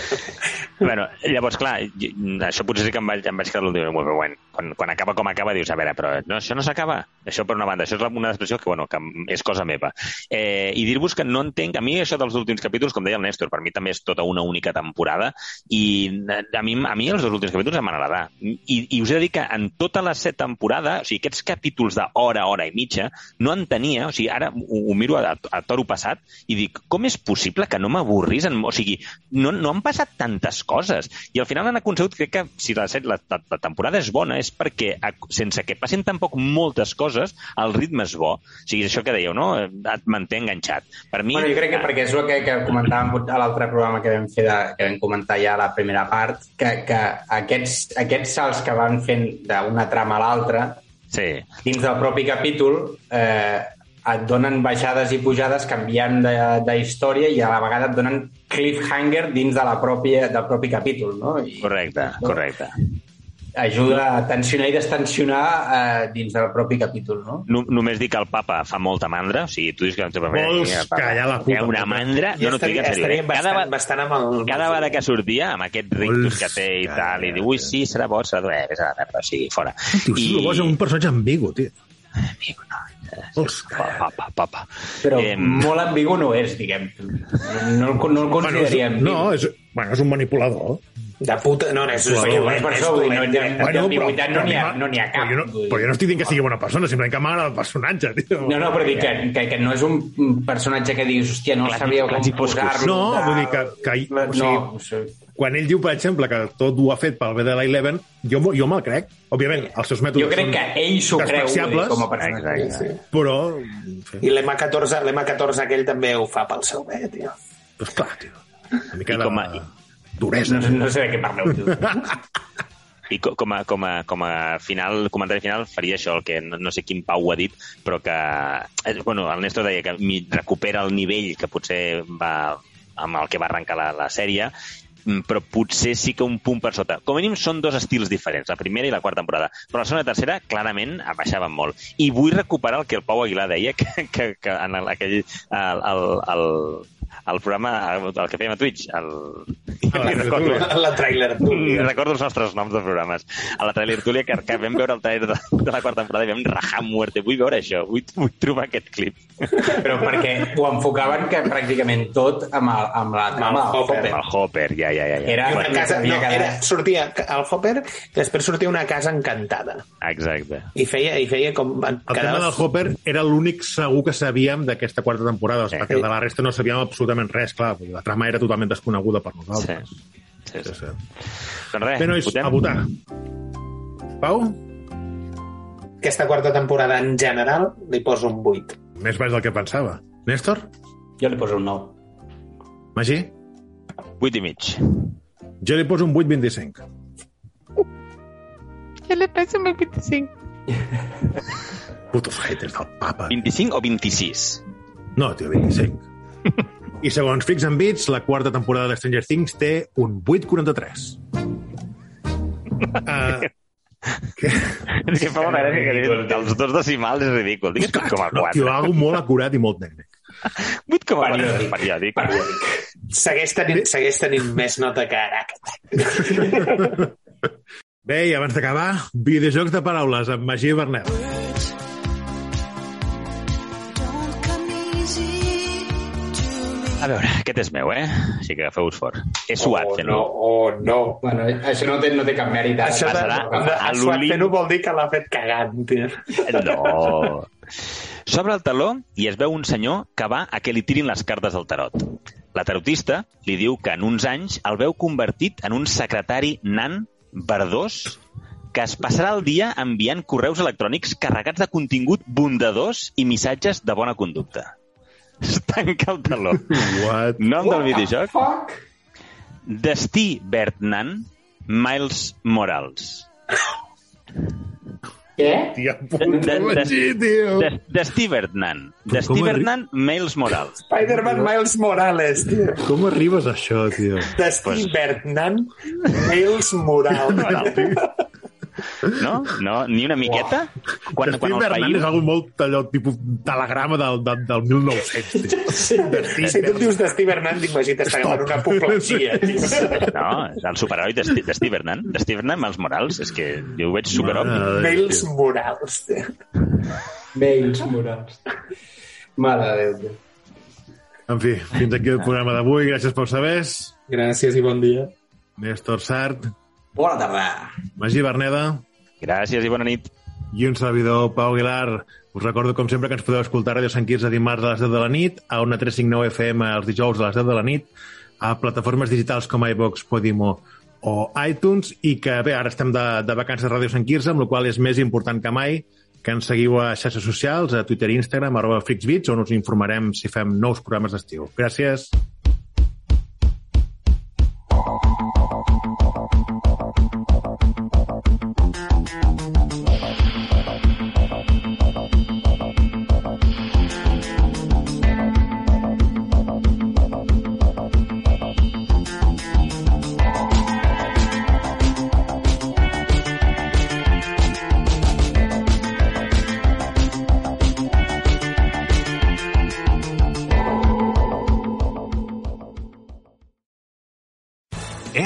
Bueno, llavors, clar, això potser sí que em vaig, em vaig quedar l'últim moment, bueno, quan, quan acaba com acaba dius, a veure, però no, això no s'acaba. Això per una banda, això és una expressió que, bueno, que és cosa meva. Eh, I dir-vos que no entenc, a mi això dels últims capítols, com deia el Néstor, per mi també és tota una única temporada i a mi, a mi els dos últims capítols em van agradar. I, I us he de dir que en tota la set temporada, o sigui, aquests capítols d'hora, hora i mitja, no en tenia, o sigui, ara ho, ho miro a, a toro passat i dic, com és possible que no m'avorris? En... O sigui, no, no han passat tantes coses. I al final han aconsegut, crec que si la, set- la, la, la temporada és bona és perquè sense que passin tampoc moltes coses, el ritme és bo. O sigui, és això que dèieu, no? Et manté enganxat. Per mi... Bueno, jo crec que perquè és el que, que comentàvem a l'altre programa que vam fer, de, que vam comentar ja a la primera part, que, que aquests, aquests salts que van fent d'una trama a l'altra, Sí, dins del propi capítol, eh, et donen baixades i pujades canviant de, de història i a la vegada et donen cliffhanger dins de la pròpia, del propi capítol, no? I correcte, correcte. Ajuda a tensionar i destensionar eh, dins del propi capítol, no? No, només dic que el papa fa molta mandra, o sigui, tu dius que. Vols callar la puta Hi ha una mandra, no, no t'ho dic en sèrio. eh? Cada, bastant, va- bastant amb el... cada vegada que sortia, amb aquest rictus Vols que té i tal, i diu, ui, sí, serà bo, serà dolent, vés a la merda, o sigui, fora. Tio, I... I... és un personatge ambigu, tio. Amigo, no. Vols Papa, papa, papa. Però Em, molt ambigu no és, diguem. No, el- no el consideraríem Bueno, és, no, és, bueno, és un manipulador. De puta... No, no, és, és, Bueno, dolent, per és això, vull dir, no, de ambigüitat no n'hi ha, no ha cap. Però jo, no, però jo no estic dient que sigui bona persona, simplement que m'agrada el personatge, tio. No, no, però dic que, que, que no és un personatge que diguis, hòstia, no Clar, sabíeu com posar-lo. No, de- vull dir que- que- o sigui, no, o sigui, Quan ell diu, per exemple, que tot ho ha fet pel bé de la Eleven, jo, jo me'l crec. Òbviament, els seus mètodes jo crec són que ell s'ho creu dir, com a personatge. Exacte. però... En fi, I l'M14, l'M14 aquell també ho fa pel seu bé, tio. doncs clar, tio. Una mica I de com a- duresa. No, no sé de què parleu, tu. I co- com a, com a, com a final, comentari final, faria això, el que no, no sé quin Pau ho ha dit, però que... Eh, bueno, el Néstor deia que mi- recupera el nivell que potser va amb el que va arrencar la, la sèrie, però potser sí que un punt per sota. Com a mínim són dos estils diferents, la primera i la quarta temporada. Però la segona i tercera, clarament, baixaven molt. I vull recuperar el que el Pau Aguilar deia, que, que, que en el, aquell... El, el, el, el programa, el que fèiem a Twitch, el... Ah, Ni recordo. La trailer, tu. Ni recordo els nostres noms de programes. A la trailer Túlia, que, que vam veure el trailer de, de la quarta temporada i vam rajar muerte. Vull veure això, vull, vull trobar aquest clip. Però perquè ho enfocaven que pràcticament tot amb, el, amb la trama el del Hopper. Hopper. El Hopper, ja, ja, ja. ja. Era- una casa, no, era, sortia el Hopper, i després sortia una casa encantada. Exacte. I feia, i feia com... El tema del Hopper era l'únic segur que sabíem d'aquesta quarta temporada, Sí. perquè de la resta no sabíem absolutament res, clar, perquè la trama era totalment desconeguda per Sí. nosaltres. sí, Sí, sí. sí. Doncs res, Bé, nois, votem? a votar. Pau, Aquesta quarta temporada en general li poso un 8. més baix del que pensava. Néstor? Jo li poso un 9. Magí? Vuit i mig. Jo li poso un 8,25. Què li passa amb el 25? Putos haters del papa. 25 o 26? No, tio, 25. I segons Freaks and Beats, la quarta temporada de Stranger Things té un 8,43. Uh, És que fa una gràcia que dels dos decimals és ridícul. Digues 8,4. no, tio, algo molt acurat i molt tècnic. 8,4. Periòdic. Periòdic. Segueix tenint, segueix tenint més nota que ara. Bé, i abans d'acabar, videojocs de paraules amb Magí Bernel. Me. A veure, aquest és meu, eh? Així que agafeu-vos fort. He suat oh, fent-ho. no, oh, no. Bueno, això no té, no té cap mèrit. Això de, passarà de, a de l'Olimp. fent-ho vol dir que l'ha fet cagant, tio. No. S'obre el taló i es veu un senyor que va a que li tirin les cartes del tarot. La tarotista li diu que en uns anys el veu convertit en un secretari nan verdós que es passarà el dia enviant correus electrònics carregats de contingut bondadors i missatges de bona conducta. Es tanca el taló. What? Nom del videojoc? Fuck! Destí Bertnan, Miles Morals. Què? Tia De- puta, de- Magí, tio. De, de Stevernan. De Stevernan, Miles Morals. Spider-Man Miles Morales, tio. Com arribes a això, tio? De Steve Miles Morales. No? no? Ni una miqueta? Quan, quan els Bernal feim... és algo molt allò, tipus telegrama del, del, del 1900. tio. Si tu em dius de Steve Hernandez, imagina't estar agafant una tio. No, és el superheroi de, Sti- de Steve Hernán. De Steve Hernán amb els Morals. És que jo ho veig Déu, Mails morals. Mails morals. Mare de Déu. En fi, fins aquí el programa d'avui. Gràcies pels sabers. Gràcies i bon dia. Néstor Sart, Bona tarda. Magí Berneda Gràcies i bona nit. i un servidor, Pau Aguilar. Us recordo, com sempre, que ens podeu escoltar a Ràdio Sant Quirze dimarts a les 10 de la nit, a una 359 FM els dijous a les 10 de la nit, a plataformes digitals com iVox, Podimo o iTunes, i que bé, ara estem de, de vacances a Ràdio Sant Quirze, amb la qual és més important que mai que ens seguiu a xarxes socials, a Twitter i Instagram, arroba FreaksBits, on us informarem si fem nous programes d'estiu. Gràcies.